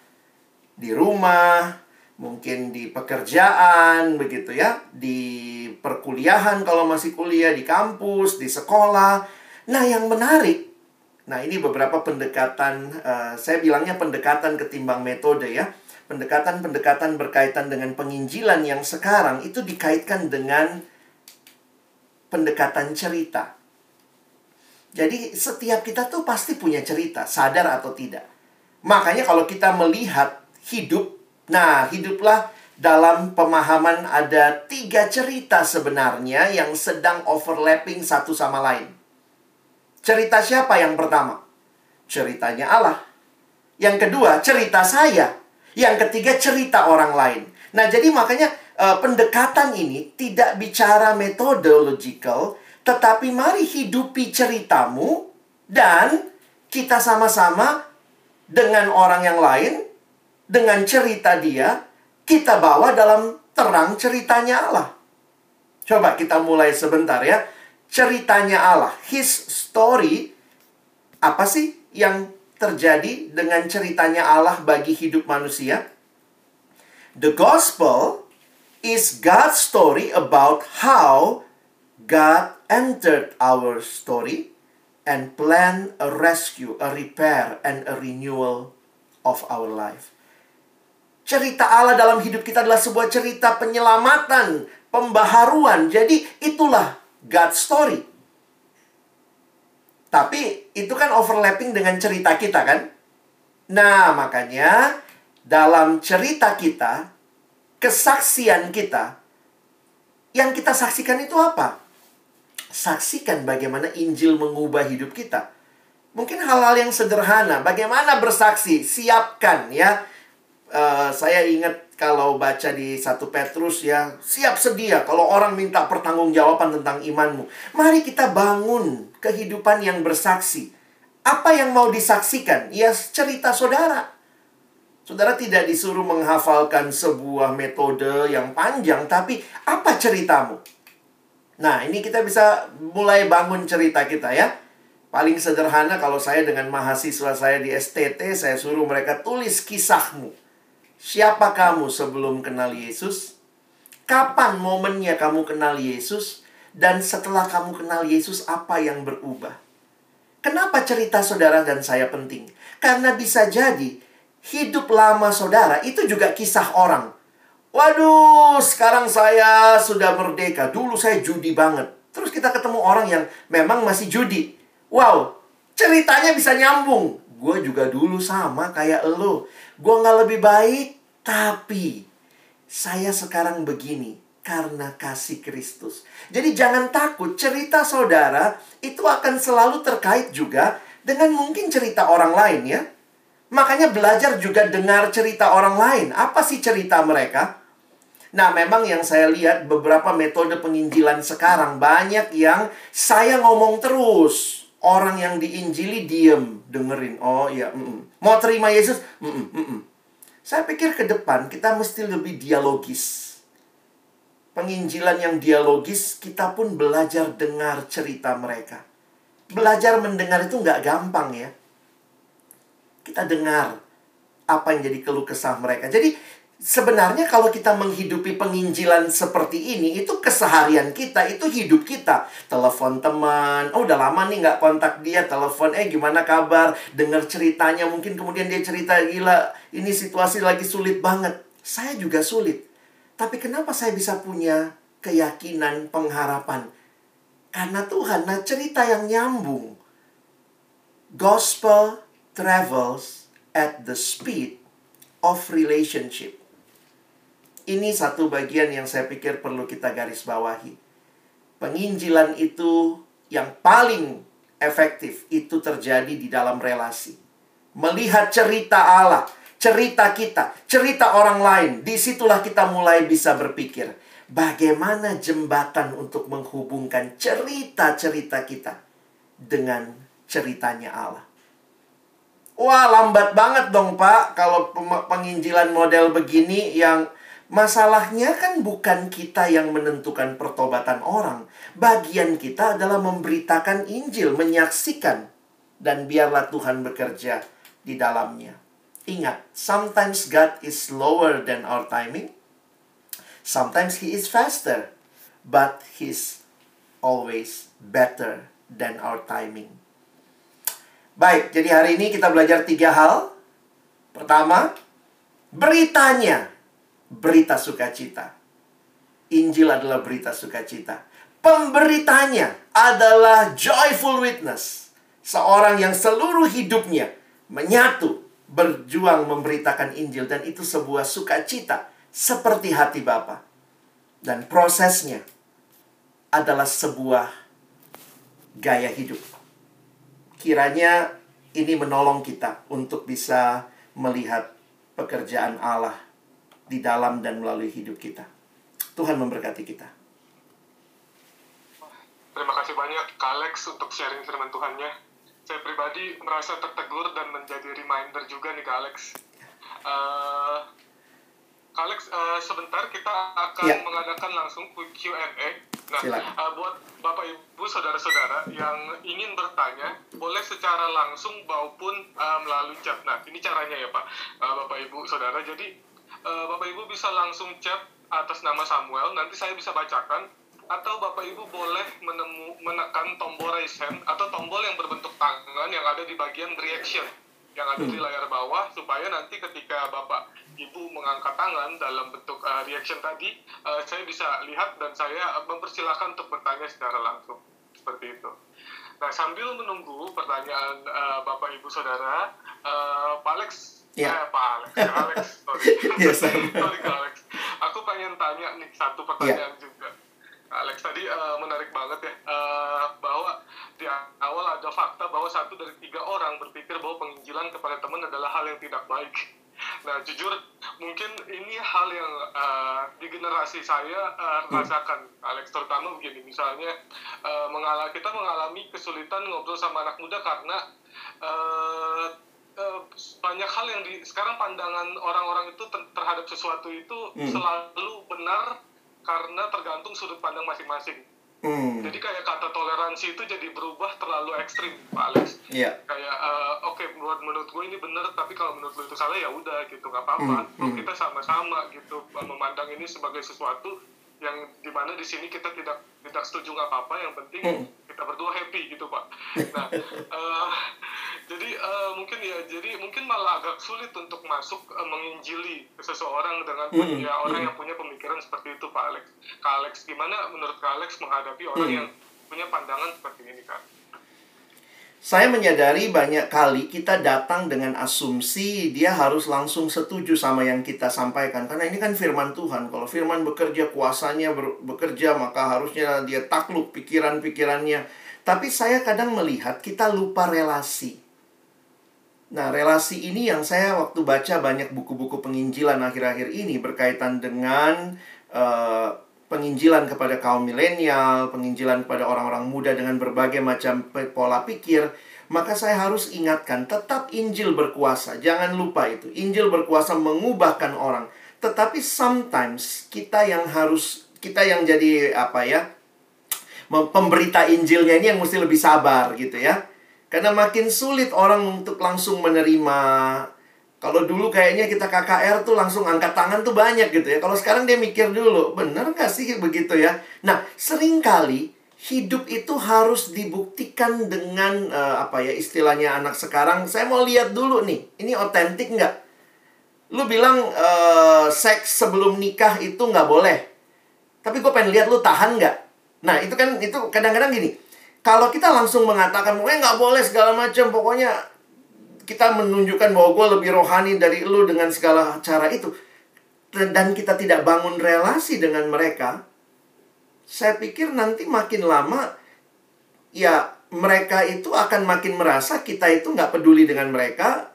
di rumah, mungkin di pekerjaan begitu ya, di perkuliahan kalau masih kuliah, di kampus, di sekolah. Nah, yang menarik Nah, ini beberapa pendekatan uh, saya bilangnya pendekatan ketimbang metode ya. pendekatan-pendekatan berkaitan dengan penginjilan yang sekarang itu dikaitkan dengan pendekatan cerita. Jadi setiap kita tuh pasti punya cerita, sadar atau tidak. Makanya kalau kita melihat hidup, nah hiduplah dalam pemahaman ada tiga cerita sebenarnya yang sedang overlapping satu sama lain. Cerita siapa yang pertama? Ceritanya Allah. Yang kedua, cerita saya. Yang ketiga, cerita orang lain. Nah, jadi makanya uh, pendekatan ini tidak bicara metodological, tetapi mari hidupi ceritamu dan kita sama-sama dengan orang yang lain, dengan cerita dia, kita bawa dalam terang ceritanya Allah. Coba kita mulai sebentar ya. Ceritanya Allah, his story, apa sih yang terjadi dengan ceritanya Allah bagi hidup manusia? The gospel is God's story about how God entered our story and planned a rescue, a repair, and a renewal of our life. Cerita Allah dalam hidup kita adalah sebuah cerita penyelamatan, pembaharuan. Jadi itulah God's story. Tapi itu kan overlapping dengan cerita kita kan? Nah, makanya dalam cerita kita, kesaksian kita, yang kita saksikan itu apa? Saksikan bagaimana Injil mengubah hidup kita. Mungkin hal-hal yang sederhana, bagaimana bersaksi, siapkan ya. Uh, saya ingat kalau baca di satu Petrus ya, siap sedia kalau orang minta pertanggungjawaban tentang imanmu. Mari kita bangun kehidupan yang bersaksi. Apa yang mau disaksikan? Ya cerita saudara. Saudara tidak disuruh menghafalkan sebuah metode yang panjang, tapi apa ceritamu? Nah, ini kita bisa mulai bangun cerita kita ya. Paling sederhana kalau saya dengan mahasiswa saya di STT, saya suruh mereka tulis kisahmu. Siapa kamu sebelum kenal Yesus? Kapan momennya kamu kenal Yesus? Dan setelah kamu kenal Yesus, apa yang berubah? Kenapa cerita saudara dan saya penting? Karena bisa jadi hidup lama saudara itu juga kisah orang. Waduh, sekarang saya sudah merdeka. Dulu saya judi banget. Terus kita ketemu orang yang memang masih judi. Wow, ceritanya bisa nyambung. Gue juga dulu sama kayak lo. Gue nggak lebih baik, tapi saya sekarang begini karena kasih Kristus. Jadi jangan takut, cerita saudara itu akan selalu terkait juga dengan mungkin cerita orang lain ya. Makanya belajar juga dengar cerita orang lain. Apa sih cerita mereka? Nah, memang yang saya lihat beberapa metode penginjilan sekarang banyak yang saya ngomong terus. Orang yang diinjili diem, dengerin. Oh iya, mm -mm. mau terima Yesus? Mm -mm, mm -mm. Saya pikir ke depan kita mesti lebih dialogis. Penginjilan yang dialogis, kita pun belajar dengar cerita mereka. Belajar mendengar itu nggak gampang ya kita dengar apa yang jadi keluh kesah mereka. Jadi sebenarnya kalau kita menghidupi penginjilan seperti ini, itu keseharian kita, itu hidup kita. Telepon teman, oh udah lama nih nggak kontak dia, telepon, eh gimana kabar, dengar ceritanya, mungkin kemudian dia cerita, gila, ini situasi lagi sulit banget. Saya juga sulit. Tapi kenapa saya bisa punya keyakinan, pengharapan? Karena Tuhan, nah cerita yang nyambung. Gospel travels at the speed of relationship. Ini satu bagian yang saya pikir perlu kita garis bawahi. Penginjilan itu yang paling efektif itu terjadi di dalam relasi. Melihat cerita Allah, cerita kita, cerita orang lain, di situlah kita mulai bisa berpikir bagaimana jembatan untuk menghubungkan cerita-cerita kita dengan ceritanya Allah. Wah, lambat banget dong, Pak. Kalau penginjilan model begini yang masalahnya kan bukan kita yang menentukan pertobatan orang. Bagian kita adalah memberitakan Injil, menyaksikan dan biarlah Tuhan bekerja di dalamnya. Ingat, sometimes God is slower than our timing. Sometimes he is faster, but he's always better than our timing. Baik, jadi hari ini kita belajar tiga hal. Pertama, Beritanya berita sukacita. Injil adalah berita sukacita. Pemberitanya adalah joyful witness. Seorang yang seluruh hidupnya menyatu, berjuang memberitakan Injil. Dan itu sebuah sukacita seperti hati Bapa. Dan prosesnya adalah sebuah gaya hidup. Kiranya ini menolong kita untuk bisa melihat pekerjaan Allah di dalam dan melalui hidup kita. Tuhan memberkati kita. Terima kasih banyak Kak Alex untuk sharing firman Tuhannya. Saya pribadi merasa tertegur dan menjadi reminder juga nih Kak Alex. Uh, Kak Alex, uh, sebentar kita akan ya. mengadakan langsung Q&A. Nah, uh, buat Bapak Ibu, saudara-saudara yang ingin bertanya, boleh secara langsung maupun uh, melalui chat. Nah, ini caranya ya Pak, uh, Bapak Ibu, saudara. Jadi, uh, Bapak Ibu bisa langsung chat atas nama Samuel, nanti saya bisa bacakan atau Bapak Ibu boleh menemu, menekan tombol raise hand atau tombol yang berbentuk tangan yang ada di bagian reaction yang ada di hmm. layar bawah supaya nanti ketika Bapak Ibu mengangkat tangan dalam bentuk uh, reaction tadi uh, saya bisa lihat dan saya mempersilahkan untuk bertanya secara langsung seperti itu. Nah sambil menunggu pertanyaan uh, Bapak Ibu Saudara, uh, Pak Alex, ya. eh, Pak Alex, Alex, sorry, yes, sorry Alex, aku pengen tanya nih satu pertanyaan yeah. juga Alex tadi uh, menarik banget ya uh, bahwa di awal ada fakta bahwa satu dari tiga orang berpikir bahwa penginjilan kepada teman adalah hal yang tidak baik. Nah jujur mungkin ini hal yang uh, di generasi saya uh, rasakan Alex terutama begini misalnya uh, mengalami kita mengalami kesulitan ngobrol sama anak muda karena uh, banyak hal yang di sekarang pandangan orang-orang itu ter terhadap sesuatu itu hmm. selalu benar karena tergantung sudut pandang masing-masing. Hmm. Jadi kayak kata toleransi itu jadi berubah terlalu ekstrim, Pak Alex. Iya. Yeah. Kayak uh, oke okay, menurut menurut gue ini benar, tapi kalau menurut lo itu salah ya udah gitu nggak apa-apa. Hmm. hmm. kita sama-sama gitu memandang ini sebagai sesuatu yang di mana di sini kita tidak tidak setuju nggak apa-apa. Yang penting hmm. kita berdua happy gitu, Pak. Nah. uh, jadi uh, mungkin ya jadi mungkin malah agak sulit untuk masuk uh, menginjili seseorang dengan hmm. punya hmm. orang yang punya pemikiran seperti itu Pak Alex. Kak Alex gimana menurut Kak Alex menghadapi orang hmm. yang punya pandangan seperti ini Kak? Saya menyadari banyak kali kita datang dengan asumsi dia harus langsung setuju sama yang kita sampaikan. Karena ini kan firman Tuhan. Kalau firman bekerja, kuasanya bekerja, maka harusnya dia takluk pikiran-pikirannya. Tapi saya kadang melihat kita lupa relasi. Nah, relasi ini yang saya waktu baca banyak buku-buku penginjilan akhir-akhir ini berkaitan dengan uh, penginjilan kepada kaum milenial, penginjilan kepada orang-orang muda dengan berbagai macam pola pikir, maka saya harus ingatkan, tetap Injil berkuasa. Jangan lupa itu. Injil berkuasa mengubahkan orang. Tetapi sometimes kita yang harus kita yang jadi apa ya? pemberita Injilnya ini yang mesti lebih sabar gitu ya karena makin sulit orang untuk langsung menerima. Kalau dulu kayaknya kita KKR tuh langsung angkat tangan tuh banyak gitu ya. Kalau sekarang dia mikir dulu, bener gak sih begitu ya? Nah, sering kali hidup itu harus dibuktikan dengan uh, apa ya istilahnya anak sekarang. Saya mau lihat dulu nih, ini otentik nggak? Lu bilang uh, seks sebelum nikah itu nggak boleh. Tapi gue pengen lihat lu tahan nggak? Nah, itu kan itu kadang-kadang gini kalau kita langsung mengatakan, eh nggak boleh segala macam, pokoknya kita menunjukkan bahwa gue lebih rohani dari lu dengan segala cara itu. Dan kita tidak bangun relasi dengan mereka, saya pikir nanti makin lama, ya mereka itu akan makin merasa kita itu nggak peduli dengan mereka,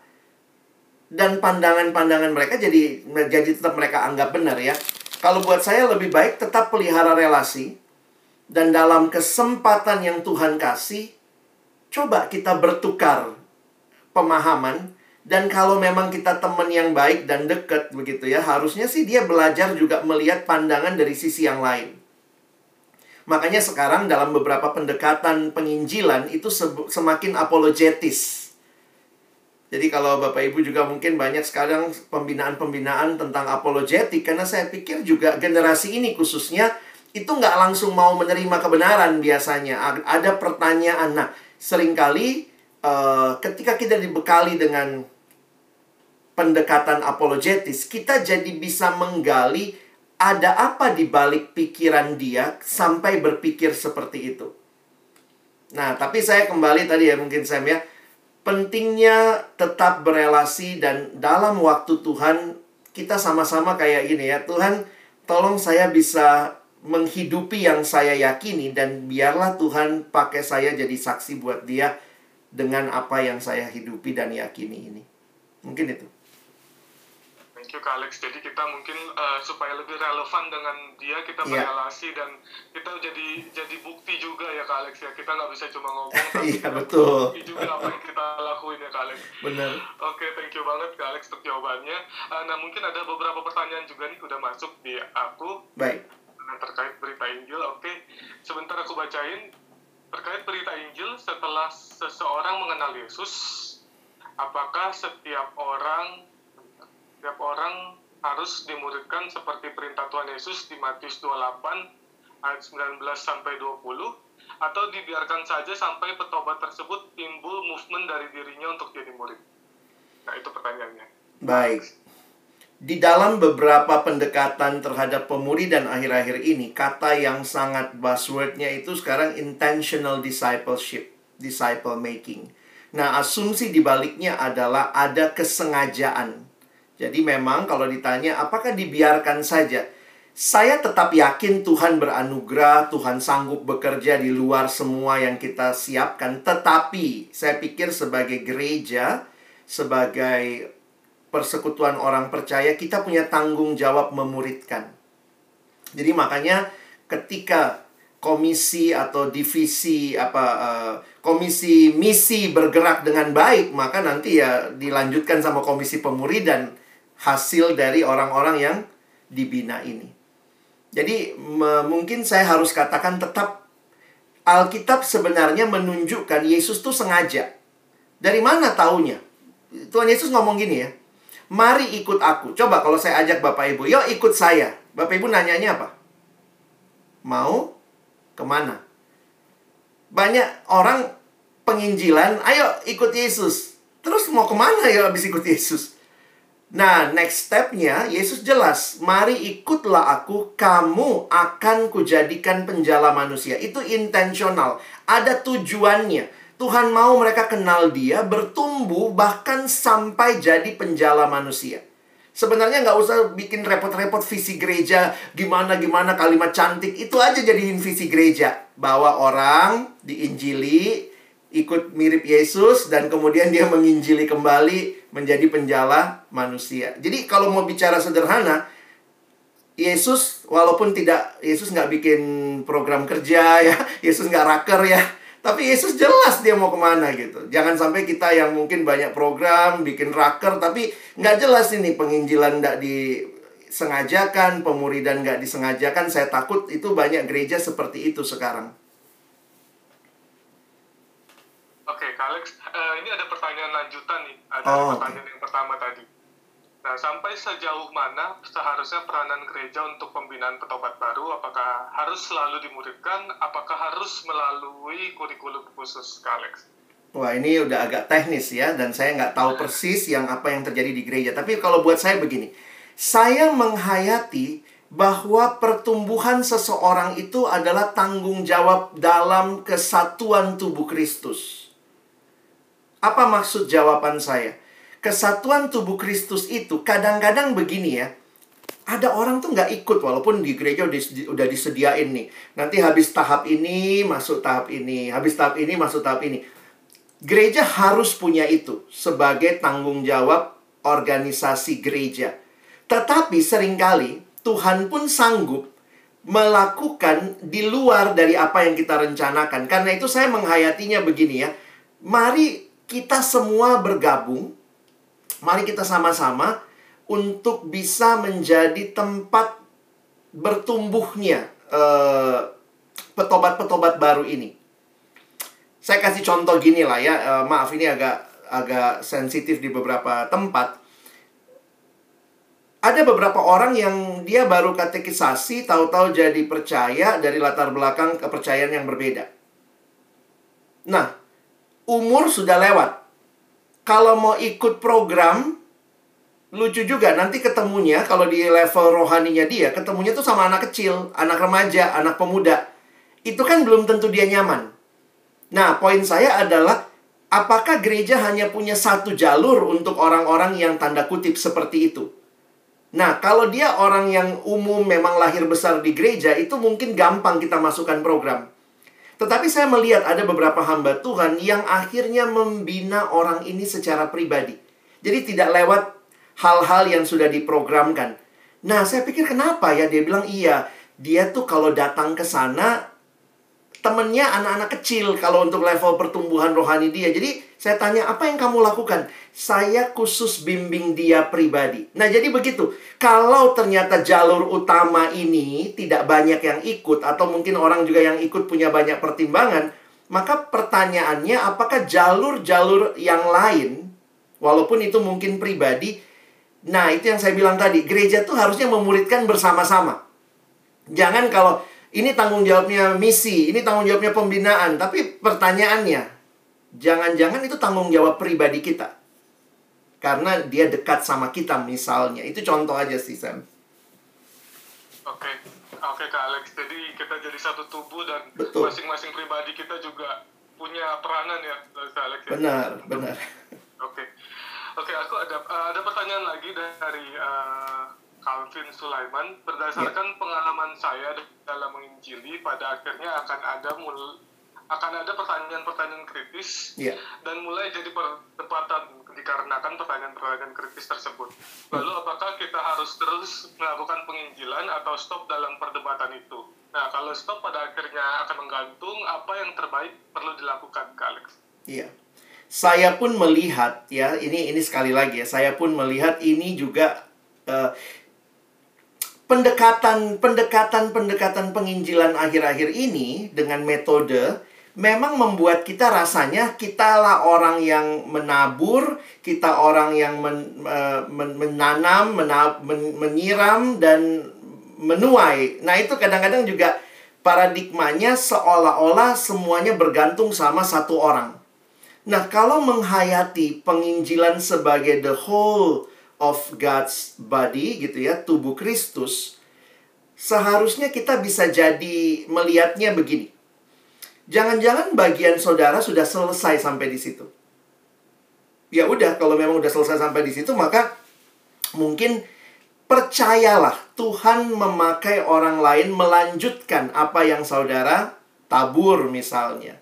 dan pandangan-pandangan mereka jadi jadi tetap mereka anggap benar ya. Kalau buat saya lebih baik tetap pelihara relasi, dan dalam kesempatan yang Tuhan kasih, coba kita bertukar pemahaman. Dan kalau memang kita teman yang baik dan dekat begitu ya, harusnya sih dia belajar juga melihat pandangan dari sisi yang lain. Makanya sekarang dalam beberapa pendekatan penginjilan itu semakin apologetis. Jadi kalau Bapak Ibu juga mungkin banyak sekarang pembinaan-pembinaan tentang apologetik karena saya pikir juga generasi ini khususnya itu nggak langsung mau menerima kebenaran biasanya. Ada pertanyaan. Nah, sering kali uh, ketika kita dibekali dengan pendekatan apologetis, kita jadi bisa menggali ada apa di balik pikiran dia sampai berpikir seperti itu. Nah, tapi saya kembali tadi ya mungkin Sam ya, pentingnya tetap berelasi dan dalam waktu Tuhan kita sama-sama kayak gini ya, Tuhan tolong saya bisa menghidupi yang saya yakini dan biarlah Tuhan pakai saya jadi saksi buat dia dengan apa yang saya hidupi dan yakini ini. Mungkin itu. Thank you Kak Alex. Jadi kita mungkin uh, supaya lebih relevan dengan dia kita yeah. berrelasi dan kita jadi jadi bukti juga ya Kak Alex ya. Kita nggak bisa cuma ngomong tapi yeah, betul. bukti juga apa yang kita lakuin ya Kak Alex. Benar. Oke, okay, thank you banget Kak Alex untuk jawabannya. Uh, nah mungkin ada beberapa pertanyaan juga nih udah masuk di aku. Baik. Nah, terkait berita Injil, oke. Okay. Sebentar aku bacain terkait berita Injil setelah seseorang mengenal Yesus, apakah setiap orang setiap orang harus dimuridkan seperti perintah Tuhan Yesus di Matius 28 ayat 19 sampai 20 atau dibiarkan saja sampai petobat tersebut timbul movement dari dirinya untuk jadi murid? Nah, itu pertanyaannya. Baik. Di dalam beberapa pendekatan terhadap pemuri dan akhir-akhir ini, kata yang sangat buzzwordnya itu sekarang intentional discipleship, disciple making. Nah, asumsi dibaliknya adalah ada kesengajaan jadi memang kalau ditanya apakah dibiarkan saja? Saya tetap yakin Tuhan beranugerah, Tuhan sanggup bekerja di luar semua yang kita siapkan. Tetapi saya pikir sebagai gereja, sebagai persekutuan orang percaya, kita punya tanggung jawab memuridkan. Jadi makanya ketika komisi atau divisi apa uh, komisi misi bergerak dengan baik, maka nanti ya dilanjutkan sama komisi pemuridan hasil dari orang-orang yang dibina ini. Jadi mungkin saya harus katakan tetap Alkitab sebenarnya menunjukkan Yesus tuh sengaja. Dari mana taunya? Tuhan Yesus ngomong gini ya. Mari ikut aku. Coba kalau saya ajak Bapak Ibu, yuk ikut saya. Bapak Ibu nanyanya apa? Mau ke mana? Banyak orang penginjilan, ayo ikut Yesus. Terus mau ke mana ya habis ikut Yesus? Nah, next stepnya Yesus jelas, mari ikutlah aku, kamu akan kujadikan penjala manusia. Itu intensional, ada tujuannya. Tuhan mau mereka kenal dia, bertumbuh, bahkan sampai jadi penjala manusia. Sebenarnya nggak usah bikin repot-repot visi gereja, gimana-gimana kalimat cantik, itu aja jadiin visi gereja. Bawa orang diinjili, ikut mirip Yesus dan kemudian dia menginjili kembali menjadi penjala manusia. Jadi kalau mau bicara sederhana, Yesus walaupun tidak Yesus nggak bikin program kerja ya, Yesus nggak raker ya, tapi Yesus jelas dia mau ke mana gitu. Jangan sampai kita yang mungkin banyak program bikin raker tapi nggak jelas ini penginjilan nggak disengajakan, pemuridan nggak disengajakan. Saya takut itu banyak gereja seperti itu sekarang. Oke, okay, Alex, uh, ini ada pertanyaan lanjutan nih. Ada oh, pertanyaan okay. yang pertama tadi. Nah, sampai sejauh mana seharusnya peranan gereja untuk pembinaan petobat baru? Apakah harus selalu dimuridkan? Apakah harus melalui kurikulum khusus, Alex? Wah, ini udah agak teknis ya, dan saya nggak tahu persis yang apa yang terjadi di gereja. Tapi kalau buat saya begini, saya menghayati bahwa pertumbuhan seseorang itu adalah tanggung jawab dalam kesatuan tubuh Kristus. Apa maksud jawaban saya? Kesatuan tubuh Kristus itu kadang-kadang begini ya. Ada orang tuh nggak ikut walaupun di gereja udah, disediain nih. Nanti habis tahap ini masuk tahap ini, habis tahap ini masuk tahap ini. Gereja harus punya itu sebagai tanggung jawab organisasi gereja. Tetapi sering kali Tuhan pun sanggup melakukan di luar dari apa yang kita rencanakan. Karena itu saya menghayatinya begini ya. Mari kita semua bergabung. Mari kita sama-sama untuk bisa menjadi tempat bertumbuhnya uh, petobat-petobat baru ini. Saya kasih contoh gini lah ya, uh, maaf ini agak agak sensitif di beberapa tempat. Ada beberapa orang yang dia baru katekisasi, tahu-tahu jadi percaya dari latar belakang kepercayaan yang berbeda. Nah, umur sudah lewat. Kalau mau ikut program, lucu juga nanti ketemunya kalau di level rohaninya dia ketemunya tuh sama anak kecil, anak remaja, anak pemuda. Itu kan belum tentu dia nyaman. Nah, poin saya adalah apakah gereja hanya punya satu jalur untuk orang-orang yang tanda kutip seperti itu? Nah, kalau dia orang yang umum memang lahir besar di gereja, itu mungkin gampang kita masukkan program. Tetapi saya melihat ada beberapa hamba Tuhan yang akhirnya membina orang ini secara pribadi. Jadi tidak lewat hal-hal yang sudah diprogramkan. Nah, saya pikir kenapa ya? Dia bilang iya. Dia tuh kalau datang ke sana temennya anak-anak kecil kalau untuk level pertumbuhan rohani dia. Jadi saya tanya, apa yang kamu lakukan? Saya khusus bimbing dia pribadi. Nah jadi begitu. Kalau ternyata jalur utama ini tidak banyak yang ikut atau mungkin orang juga yang ikut punya banyak pertimbangan, maka pertanyaannya apakah jalur-jalur yang lain, walaupun itu mungkin pribadi, nah itu yang saya bilang tadi, gereja tuh harusnya memuridkan bersama-sama. Jangan kalau ini tanggung jawabnya misi, ini tanggung jawabnya pembinaan. Tapi pertanyaannya, jangan-jangan itu tanggung jawab pribadi kita. Karena dia dekat sama kita misalnya. Itu contoh aja sih, Sam. Oke, oke Kak Alex. Jadi kita jadi satu tubuh dan masing-masing pribadi kita juga punya peranan ya, Kak Alex. Ya? Benar, benar. Oke, oke. Aku ada ada pertanyaan lagi dari uh, Calvin Sulaiman berdasarkan yeah. pengalaman saya dalam menginjili pada akhirnya akan ada mul akan ada pertanyaan-pertanyaan kritis yeah. dan mulai jadi perdebatan dikarenakan pertanyaan-pertanyaan kritis tersebut. Lalu apakah kita harus terus melakukan penginjilan atau stop dalam perdebatan itu? Nah, kalau stop pada akhirnya akan menggantung apa yang terbaik perlu dilakukan, Kak Alex. Iya. Saya pun melihat ya, ini ini sekali lagi ya, saya pun melihat ini juga uh, pendekatan pendekatan pendekatan penginjilan akhir-akhir ini dengan metode memang membuat kita rasanya kitalah orang yang menabur, kita orang yang men, men, menanam, mena, men, menyiram dan menuai. Nah, itu kadang-kadang juga paradigmanya seolah-olah semuanya bergantung sama satu orang. Nah, kalau menghayati penginjilan sebagai the whole of God's body gitu ya, tubuh Kristus, seharusnya kita bisa jadi melihatnya begini. Jangan-jangan bagian saudara sudah selesai sampai di situ. Ya udah, kalau memang udah selesai sampai di situ, maka mungkin percayalah Tuhan memakai orang lain melanjutkan apa yang saudara tabur misalnya.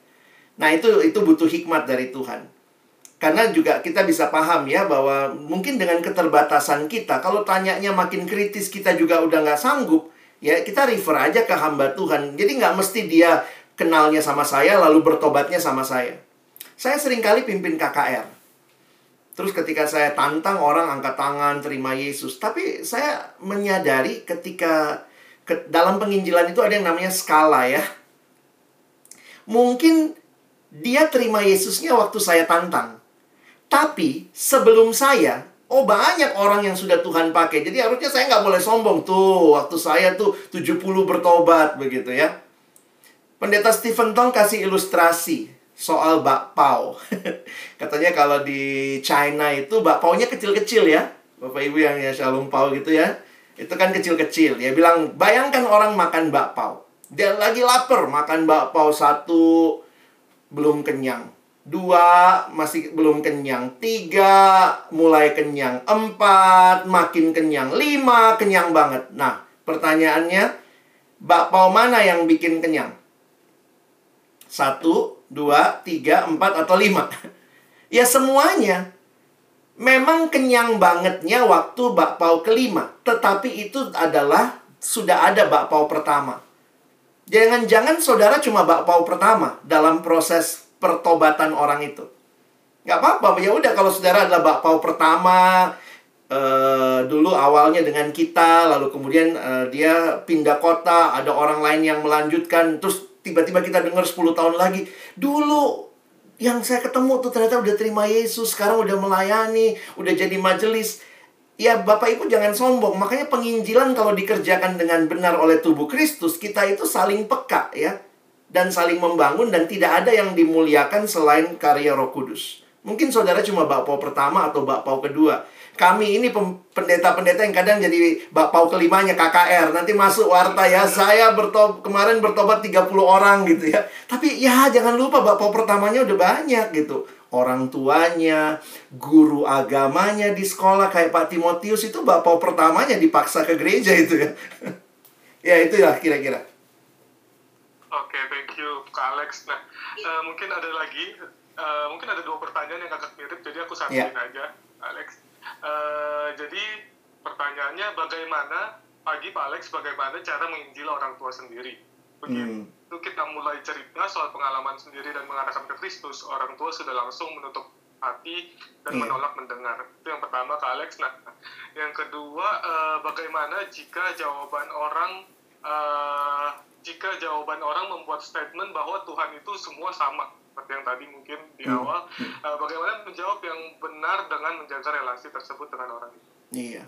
Nah, itu itu butuh hikmat dari Tuhan. Karena juga kita bisa paham ya bahwa mungkin dengan keterbatasan kita, kalau tanyanya makin kritis kita juga udah nggak sanggup, ya kita refer aja ke hamba Tuhan. Jadi nggak mesti dia kenalnya sama saya lalu bertobatnya sama saya. Saya sering kali pimpin KKR. Terus ketika saya tantang orang angkat tangan terima Yesus, tapi saya menyadari ketika ke, dalam penginjilan itu ada yang namanya skala ya. Mungkin dia terima Yesusnya waktu saya tantang. Tapi sebelum saya, oh banyak orang yang sudah Tuhan pakai. Jadi harusnya saya nggak boleh sombong tuh. Waktu saya tuh 70 bertobat begitu ya. Pendeta Stephen Tong kasih ilustrasi soal bakpao. Katanya kalau di China itu bakpaunya kecil-kecil ya. Bapak Ibu yang ya Shalom Pao gitu ya. Itu kan kecil-kecil. Dia bilang, bayangkan orang makan bakpao. Dia lagi lapar makan bakpao satu belum kenyang Dua, masih belum kenyang. Tiga, mulai kenyang. Empat, makin kenyang. Lima, kenyang banget. Nah, pertanyaannya, bakpao mana yang bikin kenyang? Satu, dua, tiga, empat, atau lima? ya semuanya. Memang kenyang bangetnya waktu bakpao kelima. Tetapi itu adalah sudah ada bakpao pertama. Jangan-jangan saudara cuma bakpao pertama dalam proses pertobatan orang itu. Gak apa-apa, ya udah kalau saudara adalah bakpao pertama, uh, dulu awalnya dengan kita, lalu kemudian uh, dia pindah kota, ada orang lain yang melanjutkan, terus tiba-tiba kita dengar 10 tahun lagi, dulu yang saya ketemu tuh ternyata udah terima Yesus, sekarang udah melayani, udah jadi majelis. Ya Bapak Ibu jangan sombong, makanya penginjilan kalau dikerjakan dengan benar oleh tubuh Kristus, kita itu saling peka ya dan saling membangun dan tidak ada yang dimuliakan selain karya Roh Kudus. Mungkin saudara cuma bakpao pertama atau bakpao kedua. kami ini pendeta-pendeta yang kadang jadi bapau kelimanya KKR. Nanti masuk warta ya, saya bertob kemarin bertobat 30 orang gitu ya. Tapi ya jangan lupa bapau pertamanya udah banyak gitu. Orang tuanya, guru agamanya di sekolah kayak Pak Timotius itu bapau pertamanya dipaksa ke gereja itu ya. ya itu ya kira-kira. Oke, okay, thank you Kak Alex. Nah, uh, mungkin ada lagi, uh, mungkin ada dua pertanyaan yang agak mirip, jadi aku satuin yeah. aja, Alex. Uh, jadi pertanyaannya bagaimana pagi Pak Alex bagaimana cara menginjil orang tua sendiri? Begitu hmm. kita mulai cerita soal pengalaman sendiri dan mengarahkan ke Kristus, orang tua sudah langsung menutup hati dan yeah. menolak mendengar. Itu yang pertama Kak Alex. Nah, yang kedua uh, bagaimana jika jawaban orang uh, jika jawaban orang membuat statement bahwa Tuhan itu semua sama seperti yang tadi mungkin di hmm. awal uh, bagaimana menjawab yang benar dengan menjaga relasi tersebut dengan orang itu iya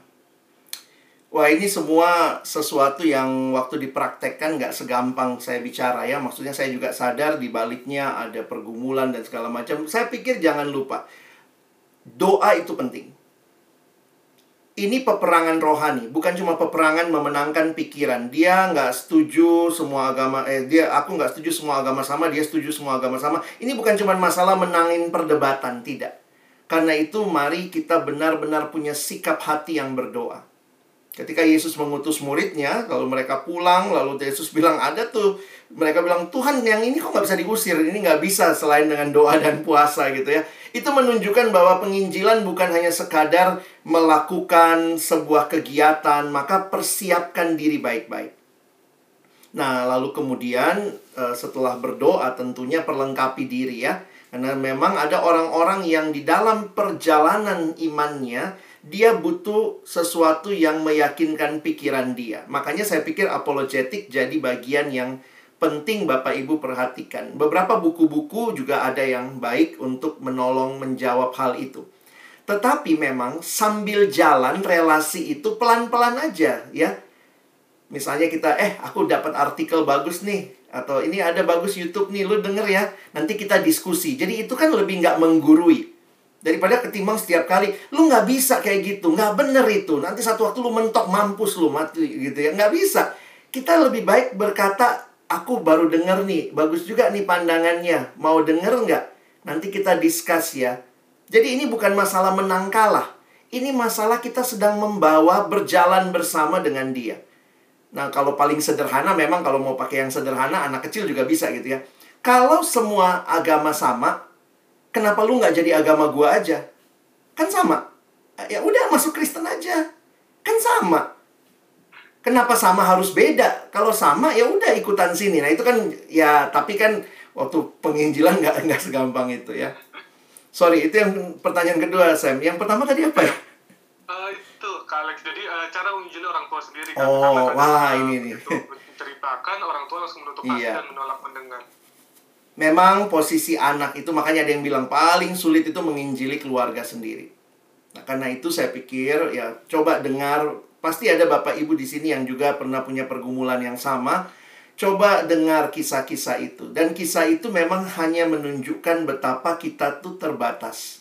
Wah ini semua sesuatu yang waktu dipraktekkan nggak segampang saya bicara ya. Maksudnya saya juga sadar di baliknya ada pergumulan dan segala macam. Saya pikir jangan lupa, doa itu penting ini peperangan rohani, bukan cuma peperangan memenangkan pikiran. Dia nggak setuju semua agama, eh dia aku nggak setuju semua agama sama, dia setuju semua agama sama. Ini bukan cuma masalah menangin perdebatan, tidak. Karena itu mari kita benar-benar punya sikap hati yang berdoa. Ketika Yesus mengutus muridnya, lalu mereka pulang, lalu Yesus bilang ada tuh, mereka bilang Tuhan yang ini kok nggak bisa diusir, ini nggak bisa selain dengan doa dan puasa gitu ya. Itu menunjukkan bahwa penginjilan bukan hanya sekadar melakukan sebuah kegiatan, maka persiapkan diri baik-baik. Nah, lalu kemudian eh, setelah berdoa tentunya perlengkapi diri ya. Karena memang ada orang-orang yang di dalam perjalanan imannya dia butuh sesuatu yang meyakinkan pikiran dia. Makanya saya pikir apologetik jadi bagian yang penting Bapak Ibu perhatikan. Beberapa buku-buku juga ada yang baik untuk menolong menjawab hal itu. Tetapi memang sambil jalan relasi itu pelan-pelan aja ya. Misalnya kita, eh aku dapat artikel bagus nih. Atau ini ada bagus YouTube nih, lu denger ya. Nanti kita diskusi. Jadi itu kan lebih nggak menggurui. Daripada ketimbang setiap kali, lu nggak bisa kayak gitu, nggak bener itu. Nanti satu waktu lu mentok, mampus lu mati gitu ya. Nggak bisa. Kita lebih baik berkata, aku baru denger nih, bagus juga nih pandangannya. Mau denger nggak? Nanti kita discuss ya. Jadi ini bukan masalah menang kalah. Ini masalah kita sedang membawa berjalan bersama dengan dia. Nah, kalau paling sederhana memang kalau mau pakai yang sederhana anak kecil juga bisa gitu ya. Kalau semua agama sama, kenapa lu nggak jadi agama gua aja? Kan sama. Ya udah masuk Kristen aja. Kenapa sama harus beda? Kalau sama ya udah ikutan sini. Nah itu kan ya tapi kan waktu penginjilan nggak nggak segampang itu ya. Sorry itu yang pertanyaan kedua Sam. Yang pertama tadi apa ya? Uh, itu Kak Alex. Jadi uh, cara menginjil orang tua sendiri kan. Oh wah uh, ini nih. Menceritakan orang tua langsung menutup hati iya. dan menolak mendengar. Memang posisi anak itu makanya ada yang bilang paling sulit itu menginjili keluarga sendiri. Nah, karena itu saya pikir ya coba dengar Pasti ada Bapak Ibu di sini yang juga pernah punya pergumulan yang sama. Coba dengar kisah-kisah itu. Dan kisah itu memang hanya menunjukkan betapa kita tuh terbatas.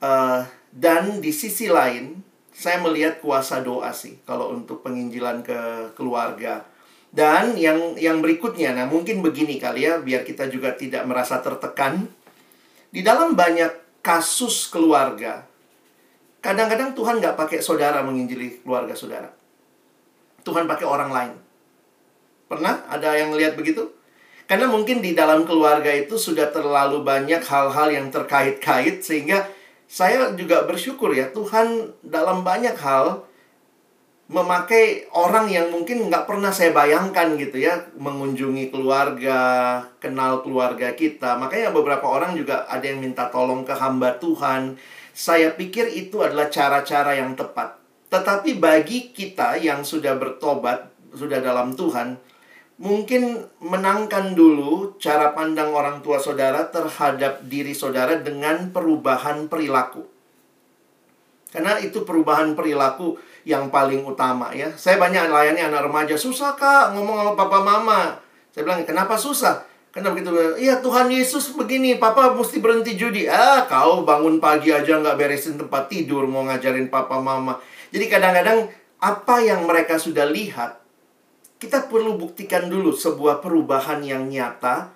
Uh, dan di sisi lain, saya melihat kuasa doa sih kalau untuk penginjilan ke keluarga. Dan yang yang berikutnya, nah mungkin begini kali ya, biar kita juga tidak merasa tertekan. Di dalam banyak kasus keluarga, Kadang-kadang Tuhan nggak pakai saudara menginjili keluarga saudara. Tuhan pakai orang lain. Pernah ada yang lihat begitu? Karena mungkin di dalam keluarga itu sudah terlalu banyak hal-hal yang terkait-kait sehingga saya juga bersyukur ya Tuhan dalam banyak hal memakai orang yang mungkin nggak pernah saya bayangkan gitu ya mengunjungi keluarga, kenal keluarga kita. Makanya beberapa orang juga ada yang minta tolong ke hamba Tuhan saya pikir itu adalah cara-cara yang tepat. Tetapi bagi kita yang sudah bertobat, sudah dalam Tuhan, mungkin menangkan dulu cara pandang orang tua saudara terhadap diri saudara dengan perubahan perilaku. Karena itu perubahan perilaku yang paling utama ya. Saya banyak layani anak remaja, susah kak ngomong sama papa mama. Saya bilang, kenapa susah? Karena begitu, iya Tuhan Yesus begini, Papa mesti berhenti judi. Ah, kau bangun pagi aja nggak beresin tempat tidur, mau ngajarin Papa Mama. Jadi kadang-kadang apa yang mereka sudah lihat, kita perlu buktikan dulu sebuah perubahan yang nyata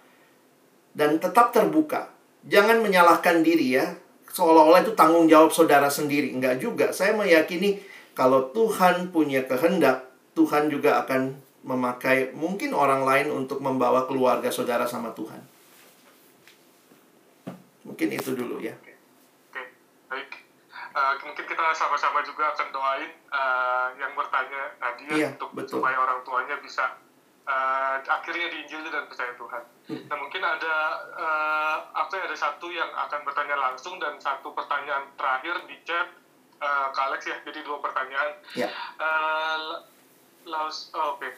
dan tetap terbuka. Jangan menyalahkan diri ya, seolah-olah itu tanggung jawab saudara sendiri. Enggak juga, saya meyakini kalau Tuhan punya kehendak, Tuhan juga akan memakai mungkin orang lain untuk membawa keluarga saudara sama Tuhan. Mungkin itu dulu ya. Oke, baik. Uh, mungkin kita sama-sama juga akan doain uh, yang bertanya tadi ya Iya, untuk betul. supaya orang tuanya bisa uh, akhirnya diinjil dan percaya Tuhan. Hmm. Nah mungkin ada uh, apa ya, ada satu yang akan bertanya langsung dan satu pertanyaan terakhir di chat uh, Kak Alex ya. Jadi dua pertanyaan. Ya. Uh, Laus, oh, oke.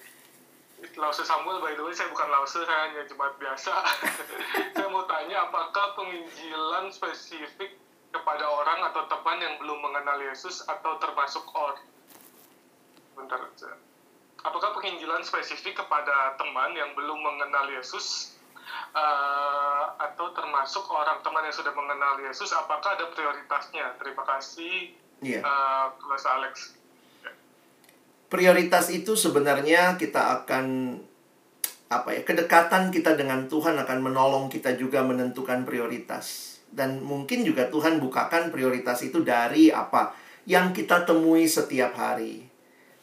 Lause Samuel, by the way, saya bukan Lause, saya hanya jemaat biasa. saya mau tanya, apakah penginjilan spesifik kepada orang atau teman yang belum mengenal Yesus atau termasuk or? Bentar, saya- apakah penginjilan spesifik kepada teman yang belum mengenal Yesus eh, atau termasuk orang teman yang sudah mengenal Yesus? Apakah ada prioritasnya? Terima kasih, Iya. eh, Mas Alex. Prioritas itu sebenarnya kita akan apa ya kedekatan kita dengan Tuhan akan menolong kita juga menentukan prioritas. Dan mungkin juga Tuhan bukakan prioritas itu dari apa yang kita temui setiap hari.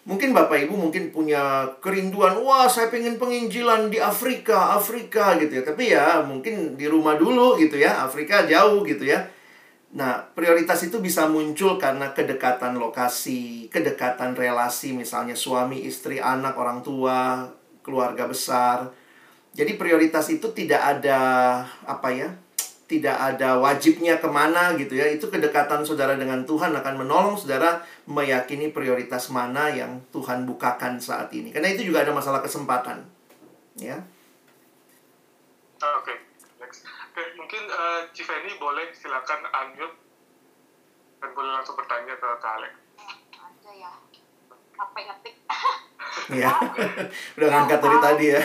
Mungkin bapak ibu mungkin punya kerinduan wah saya pengen penginjilan di Afrika Afrika gitu ya. Tapi ya mungkin di rumah dulu gitu ya Afrika jauh gitu ya Nah, prioritas itu bisa muncul karena kedekatan lokasi, kedekatan relasi, misalnya suami, istri, anak, orang tua, keluarga besar. Jadi prioritas itu tidak ada apa ya, tidak ada wajibnya ke mana gitu ya. Itu kedekatan saudara dengan Tuhan akan menolong saudara meyakini prioritas mana yang Tuhan bukakan saat ini. Karena itu juga ada masalah kesempatan, ya. Oke, next. Oke, mungkin eh, Civeni boleh silakan unmute dan boleh langsung bertanya ke Kak Alex. ada ya capek ngetik Ya, udah ngangkat dari tadi ya.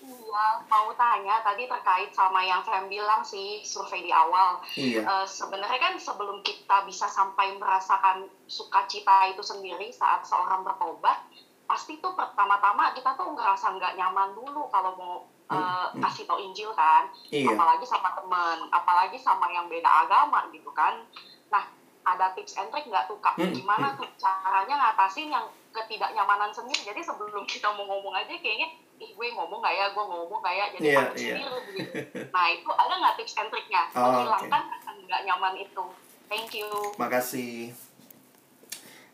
Iya, mau tanya tadi terkait sama yang saya bilang sih survei di awal. Iya. Eh, sebenarnya kan sebelum kita bisa sampai merasakan sukacita itu sendiri saat seorang bertobat, pasti tuh pertama-tama kita tuh ngerasa nggak nyaman dulu kalau mau eh, Hmm, hmm. kasih tau Injil kan, Iya. apalagi sama teman, apalagi sama yang beda agama gitu kan. Nah, ada tips and trick nggak tuh kak? Hmm, Gimana tuh caranya ngatasin yang ketidaknyamanan sendiri? Jadi sebelum kita mau ngomong aja kayaknya, ih gue ngomong nggak ya, gue ngomong nggak ya, jadi Iya, takut iya. sendiri gitu. Nah itu ada nggak tips and tricknya? Oh, Menghilangkan rasa nggak nyaman itu. Thank you. Makasih.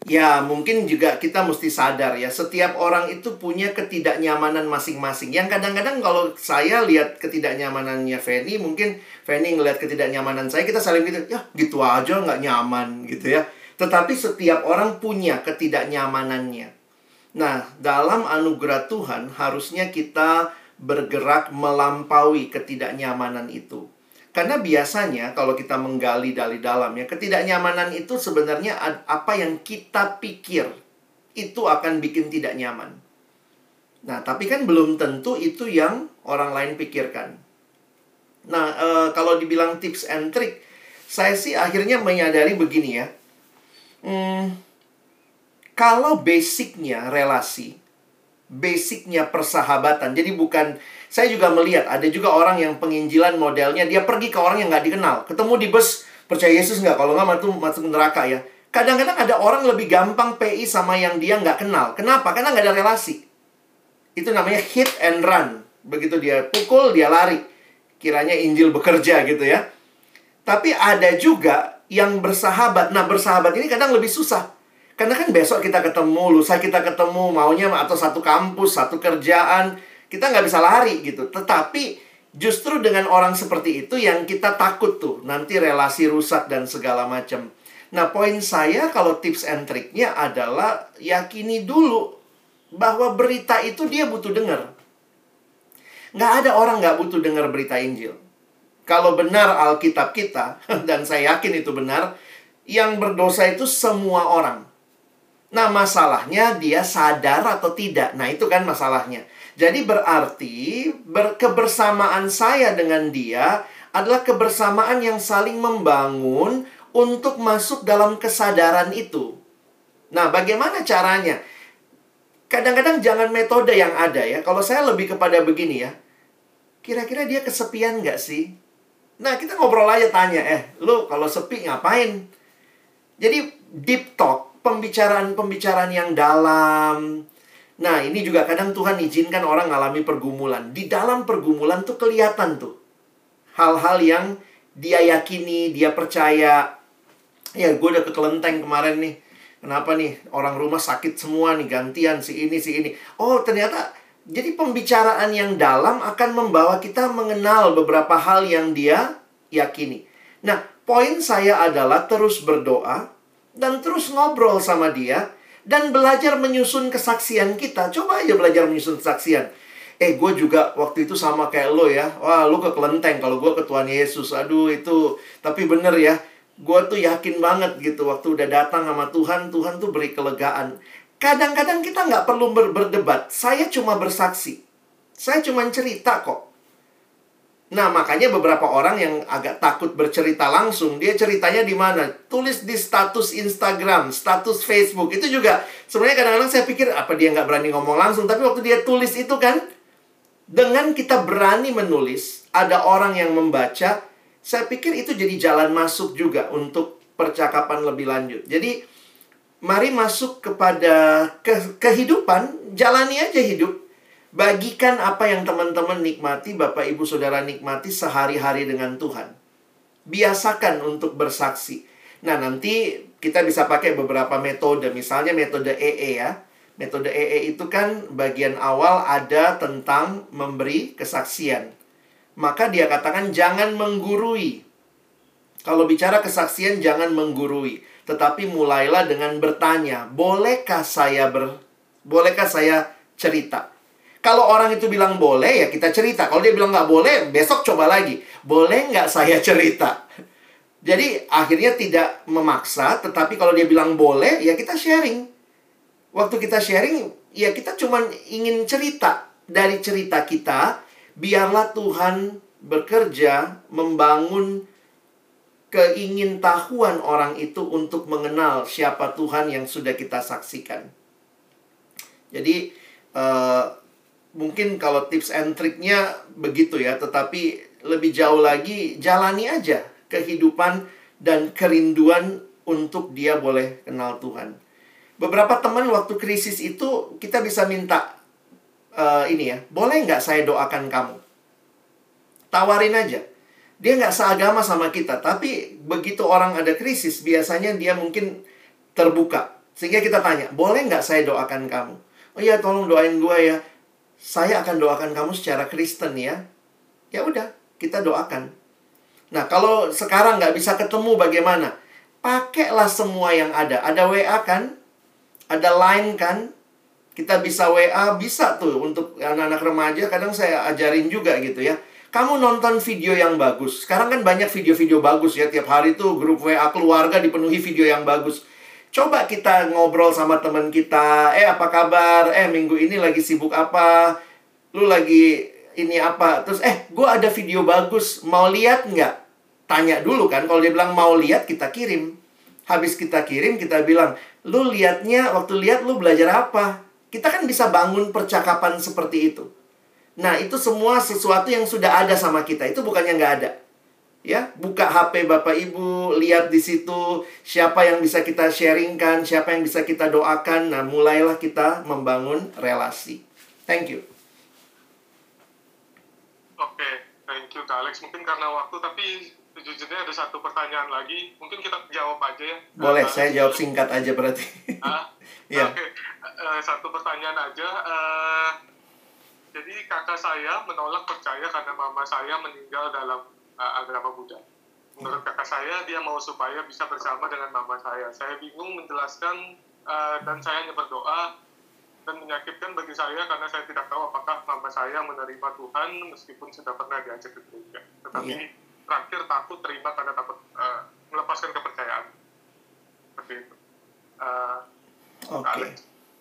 Ya, mungkin juga kita mesti sadar ya, setiap orang itu punya ketidaknyamanan masing-masing. Yang kadang-kadang kalau saya lihat ketidaknyamanannya Feni, mungkin Feni ngelihat ketidaknyamanan saya, kita saling gitu, ya gitu aja nggak nyaman gitu ya. Tetapi setiap orang punya ketidaknyamanannya. Nah, dalam anugerah Tuhan harusnya kita bergerak melampaui ketidaknyamanan itu. Karena biasanya kalau kita menggali dari dalam ya, ketidaknyamanan itu sebenarnya apa yang kita pikir itu akan bikin tidak nyaman. Nah, tapi kan belum tentu itu yang orang lain pikirkan. Nah, eh, kalau dibilang tips and trick, saya sih akhirnya menyadari begini ya. Hmm, kalau basicnya relasi, basicnya persahabatan. Jadi bukan saya juga melihat ada juga orang yang penginjilan modelnya dia pergi ke orang yang nggak dikenal, ketemu di bus percaya Yesus nggak? Kalau nggak masuk masuk neraka ya. Kadang-kadang ada orang lebih gampang PI sama yang dia nggak kenal. Kenapa? Karena nggak ada relasi. Itu namanya hit and run. Begitu dia pukul, dia lari. Kiranya Injil bekerja gitu ya. Tapi ada juga yang bersahabat. Nah, bersahabat ini kadang lebih susah. Karena kan besok kita ketemu, lusa kita ketemu, maunya atau satu kampus, satu kerjaan. Kita nggak bisa lari gitu. Tetapi justru dengan orang seperti itu yang kita takut tuh. Nanti relasi rusak dan segala macam. Nah, poin saya kalau tips and triknya adalah yakini dulu bahwa berita itu dia butuh dengar. Nggak ada orang nggak butuh dengar berita Injil. Kalau benar Alkitab kita, dan saya yakin itu benar, yang berdosa itu semua orang. Nah, masalahnya dia sadar atau tidak. Nah, itu kan masalahnya. Jadi berarti ber kebersamaan saya dengan dia adalah kebersamaan yang saling membangun untuk masuk dalam kesadaran itu. Nah, bagaimana caranya? Kadang-kadang jangan metode yang ada ya. Kalau saya lebih kepada begini ya. Kira-kira dia kesepian nggak sih? Nah, kita ngobrol aja tanya, eh, lu kalau sepi ngapain? Jadi, deep talk, pembicaraan-pembicaraan yang dalam. Nah, ini juga kadang Tuhan izinkan orang ngalami pergumulan. Di dalam pergumulan tuh kelihatan tuh. Hal-hal yang dia yakini, dia percaya. Ya, gue udah kekelenteng kemarin nih Kenapa nih orang rumah sakit semua nih gantian si ini si ini. Oh ternyata jadi pembicaraan yang dalam akan membawa kita mengenal beberapa hal yang dia yakini. Nah poin saya adalah terus berdoa dan terus ngobrol sama dia dan belajar menyusun kesaksian kita. Coba aja belajar menyusun kesaksian. Eh, gue juga waktu itu sama kayak lo ya. Wah, lo ke kelenteng kalau gue ke Tuhan Yesus. Aduh, itu. Tapi bener ya, gue tuh yakin banget gitu waktu udah datang sama Tuhan, Tuhan tuh beri kelegaan. Kadang-kadang kita nggak perlu ber berdebat. Saya cuma bersaksi. Saya cuma cerita kok. Nah, makanya beberapa orang yang agak takut bercerita langsung, dia ceritanya di mana? Tulis di status Instagram, status Facebook. Itu juga sebenarnya kadang-kadang saya pikir apa dia nggak berani ngomong langsung, tapi waktu dia tulis itu kan dengan kita berani menulis, ada orang yang membaca, saya pikir itu jadi jalan masuk juga untuk percakapan lebih lanjut. Jadi, mari masuk kepada ke kehidupan, jalani aja hidup. Bagikan apa yang teman-teman nikmati, Bapak Ibu Saudara nikmati sehari-hari dengan Tuhan. Biasakan untuk bersaksi. Nah, nanti kita bisa pakai beberapa metode, misalnya metode EE ya. Metode EE itu kan bagian awal ada tentang memberi kesaksian maka dia katakan jangan menggurui. Kalau bicara kesaksian jangan menggurui, tetapi mulailah dengan bertanya, bolehkah saya ber bolehkah saya cerita? Kalau orang itu bilang boleh, ya kita cerita. Kalau dia bilang nggak boleh, besok coba lagi. Boleh nggak saya cerita? Jadi akhirnya tidak memaksa, tetapi kalau dia bilang boleh, ya kita sharing. Waktu kita sharing, ya kita cuma ingin cerita. Dari cerita kita, biarlah Tuhan bekerja membangun keingintahuan orang itu untuk mengenal siapa Tuhan yang sudah kita saksikan. Jadi uh, mungkin kalau tips and triknya begitu ya, tetapi lebih jauh lagi jalani aja kehidupan dan kerinduan untuk dia boleh kenal Tuhan. Beberapa teman waktu krisis itu kita bisa minta uh, ini ya, boleh nggak saya doakan kamu? Tawarin aja. Dia nggak seagama sama kita, tapi begitu orang ada krisis, biasanya dia mungkin terbuka. Sehingga kita tanya, boleh nggak saya doakan kamu? Oh iya, tolong doain gue ya. Saya akan doakan kamu secara Kristen ya. Ya udah, kita doakan. Nah, kalau sekarang nggak bisa ketemu bagaimana? Pakailah semua yang ada. Ada WA kan? Ada line kan? Kita bisa WA, bisa tuh untuk anak-anak remaja. Kadang saya ajarin juga gitu ya. Kamu nonton video yang bagus. Sekarang kan banyak video-video bagus ya. Tiap hari tuh grup WA keluarga dipenuhi video yang bagus. Coba kita ngobrol sama teman kita. Eh, apa kabar? Eh, minggu ini lagi sibuk apa? Lu lagi ini apa? Terus, eh, gue ada video bagus. Mau lihat nggak? Tanya dulu kan. Kalau dia bilang mau lihat, kita kirim. Habis kita kirim, kita bilang, lu liatnya, waktu lihat lu belajar apa? Kita kan bisa bangun percakapan seperti itu. Nah, itu semua sesuatu yang sudah ada sama kita. Itu bukannya nggak ada. Ya, buka HP Bapak Ibu, lihat di situ siapa yang bisa kita sharingkan, siapa yang bisa kita doakan. Nah, mulailah kita membangun relasi. Thank you. Oke, okay, thank you Kak Alex. Mungkin karena waktu, tapi sejujurnya ada satu pertanyaan lagi. Mungkin kita jawab aja ya. Boleh, uh, saya jawab singkat aja berarti. Uh, yeah. Oke, okay. uh, satu pertanyaan aja. Uh, jadi kakak saya menolak percaya karena mama saya meninggal dalam uh, agama Buddha. Menurut kakak saya, dia mau supaya bisa bersama dengan mama saya. Saya bingung menjelaskan uh, dan saya hanya berdoa dan menyakitkan bagi saya karena saya tidak tahu apakah mama saya menerima Tuhan meskipun sudah pernah diajak ke gereja. Tetapi yeah terakhir takut terima karena takut uh, melepaskan kepercayaan seperti itu uh, Oke.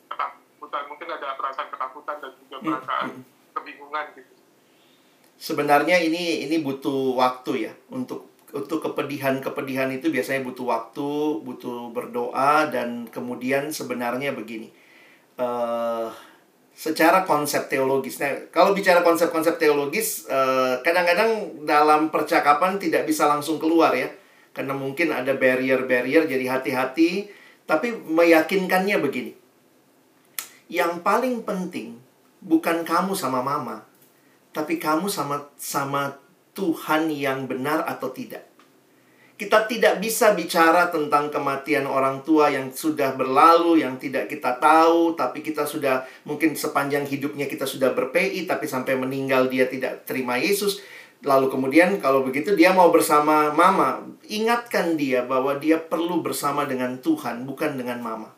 Ketakutan, mungkin ada perasaan ketakutan dan juga Hmm, perasaan hmm. kebingungan gitu. Sebenarnya ini ini butuh waktu ya untuk untuk kepedihan-kepedihan itu biasanya butuh waktu, butuh berdoa dan kemudian sebenarnya begini. eh secara konsep teologis. Nah, kalau bicara konsep-konsep teologis, eh, kadang-kadang dalam percakapan tidak bisa langsung keluar ya. Karena mungkin ada barrier-barrier, jadi hati-hati. Tapi meyakinkannya begini. Yang paling penting bukan kamu sama mama, tapi kamu sama sama Tuhan yang benar atau tidak. Kita tidak bisa bicara tentang kematian orang tua yang sudah berlalu, yang tidak kita tahu, tapi kita sudah mungkin sepanjang hidupnya kita sudah berPI, tapi sampai meninggal dia tidak terima Yesus. Lalu kemudian kalau begitu dia mau bersama mama, ingatkan dia bahwa dia perlu bersama dengan Tuhan, bukan dengan mama.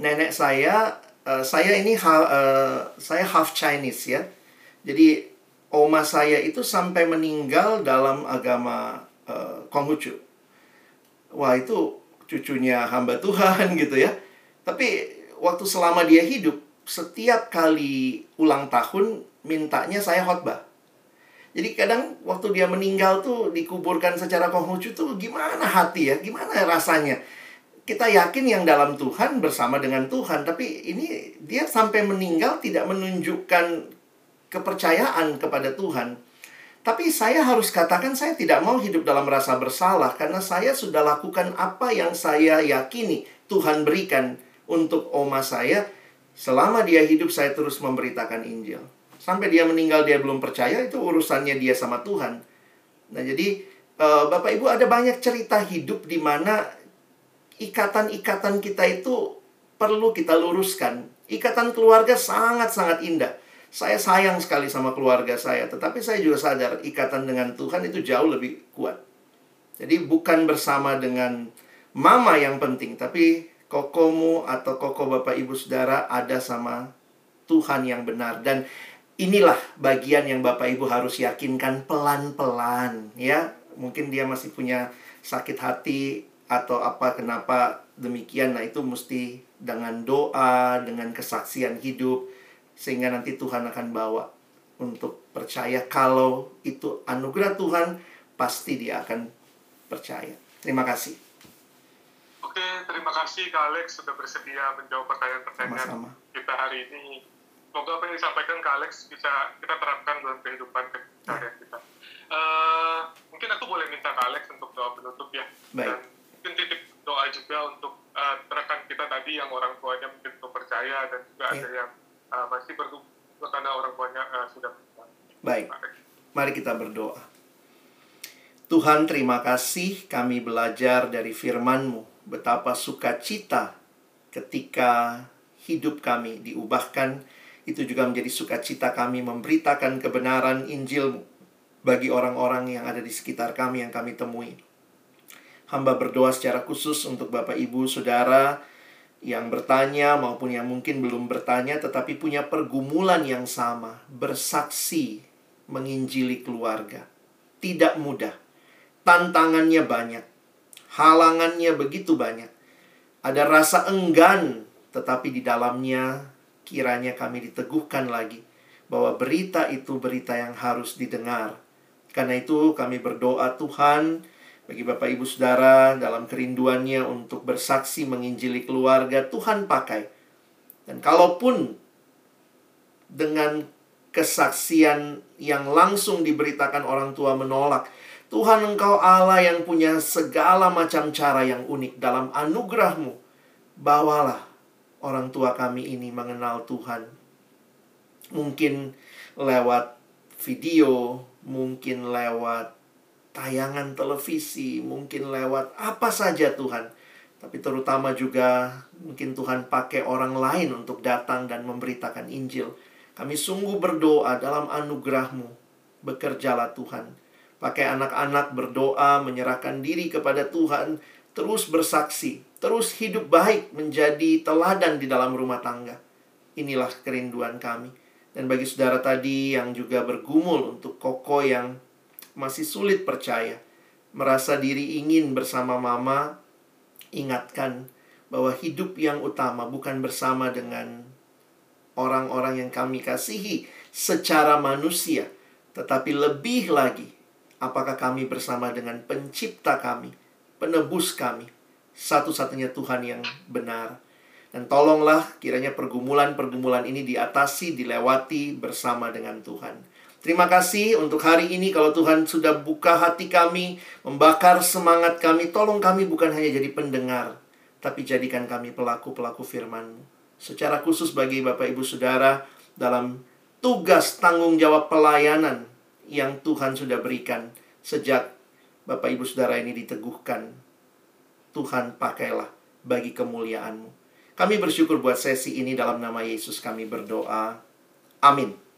Nenek saya, eh, saya ini eh, saya half Chinese ya. Jadi oma saya itu sampai meninggal dalam agama eh, Konghucu. Wah itu cucunya hamba Tuhan gitu ya. Tapi waktu selama dia hidup, setiap kali ulang tahun mintanya saya khotbah. Jadi kadang waktu dia meninggal tuh dikuburkan secara Konghucu tuh gimana hati ya, gimana rasanya. Kita yakin yang dalam Tuhan bersama dengan Tuhan, tapi ini dia sampai meninggal tidak menunjukkan kepercayaan kepada Tuhan. Tapi saya harus katakan saya tidak mau hidup dalam rasa bersalah karena saya sudah lakukan apa yang saya yakini Tuhan berikan untuk oma saya. Selama dia hidup saya terus memberitakan Injil. Sampai dia meninggal dia belum percaya itu urusannya dia sama Tuhan. Nah, jadi eh, Bapak Ibu ada banyak cerita hidup di mana ikatan-ikatan kita itu perlu kita luruskan. Ikatan keluarga sangat-sangat indah. Saya sayang sekali sama keluarga saya, tetapi saya juga sadar ikatan dengan Tuhan itu jauh lebih kuat. Jadi bukan bersama dengan mama yang penting, tapi kokomu atau koko bapak ibu saudara ada sama Tuhan yang benar dan inilah bagian yang bapak ibu harus yakinkan pelan-pelan ya. Mungkin dia masih punya sakit hati atau apa kenapa demikian nah itu mesti dengan doa, dengan kesaksian hidup sehingga nanti Tuhan akan bawa untuk percaya kalau itu anugerah Tuhan pasti dia akan percaya. Terima kasih. Oke, terima kasih Kak Alex sudah bersedia menjawab pertanyaan-pertanyaan kita hari ini. Semoga apa yang disampaikan Kak Alex bisa kita terapkan dalam kehidupan keseharian kita. Eh, mungkin aku boleh minta Kak Alex untuk doa penutup ya. Baik. Dan mungkin titip doa juga untuk eh, rekan kita tadi yang orang tuanya mungkin belum percaya dan juga Iya. ada yang eh, masih bertumbuh karena orang tuanya eh, sudah. Baik. Mari kita berdoa. Tuhan terima kasih kami belajar dari firman-Mu betapa sukacita ketika hidup kami diubahkan itu juga menjadi sukacita kami memberitakan kebenaran Injil-Mu bagi orang-orang yang ada di sekitar kami yang kami temui. Hamba berdoa secara khusus untuk Bapak Ibu Saudara yang bertanya maupun yang mungkin belum bertanya tetapi punya pergumulan yang sama, bersaksi menginjili keluarga. Tidak mudah. Tantangannya banyak. Halangannya begitu banyak. Ada rasa enggan, tetapi di dalamnya kiranya kami diteguhkan lagi bahwa berita itu berita yang harus didengar. Karena itu kami berdoa Tuhan bagi Bapak Ibu Saudara dalam kerinduannya untuk bersaksi menginjili keluarga Tuhan pakai. Dan kalaupun dengan kesaksian yang langsung diberitakan orang tua menolak, Tuhan engkau Allah yang punya segala macam cara yang unik dalam anugerahmu. Bawalah orang tua kami ini mengenal Tuhan. Mungkin lewat video, mungkin lewat tayangan televisi, mungkin lewat apa saja Tuhan. Tapi terutama juga mungkin Tuhan pakai orang lain untuk datang dan memberitakan Injil. Kami sungguh berdoa dalam anugerahmu. Bekerjalah Tuhan. Pakai anak-anak berdoa, menyerahkan diri kepada Tuhan. Terus bersaksi. Terus hidup baik menjadi teladan di dalam rumah tangga. Inilah kerinduan kami. Dan bagi saudara tadi yang juga bergumul untuk koko yang masih sulit percaya. Merasa diri ingin bersama mama, ingatkan bahwa hidup yang utama bukan bersama dengan orang-orang yang kami kasihi secara manusia, tetapi lebih lagi apakah kami bersama dengan pencipta kami, penebus kami, satu-satunya Tuhan yang benar. Dan tolonglah kiranya pergumulan-pergumulan ini diatasi, dilewati bersama dengan Tuhan. Terima kasih untuk hari ini kalau Tuhan sudah buka hati kami, membakar semangat kami, tolong kami bukan hanya jadi pendengar, tapi jadikan kami pelaku-pelaku firman-Mu. Secara khusus bagi Bapak Ibu Saudara dalam tugas tanggung jawab pelayanan yang Tuhan sudah berikan sejak Bapak Ibu Saudara ini diteguhkan. Tuhan pakailah bagi kemuliaan-Mu. Kami bersyukur buat sesi ini dalam nama Yesus kami berdoa. Amin.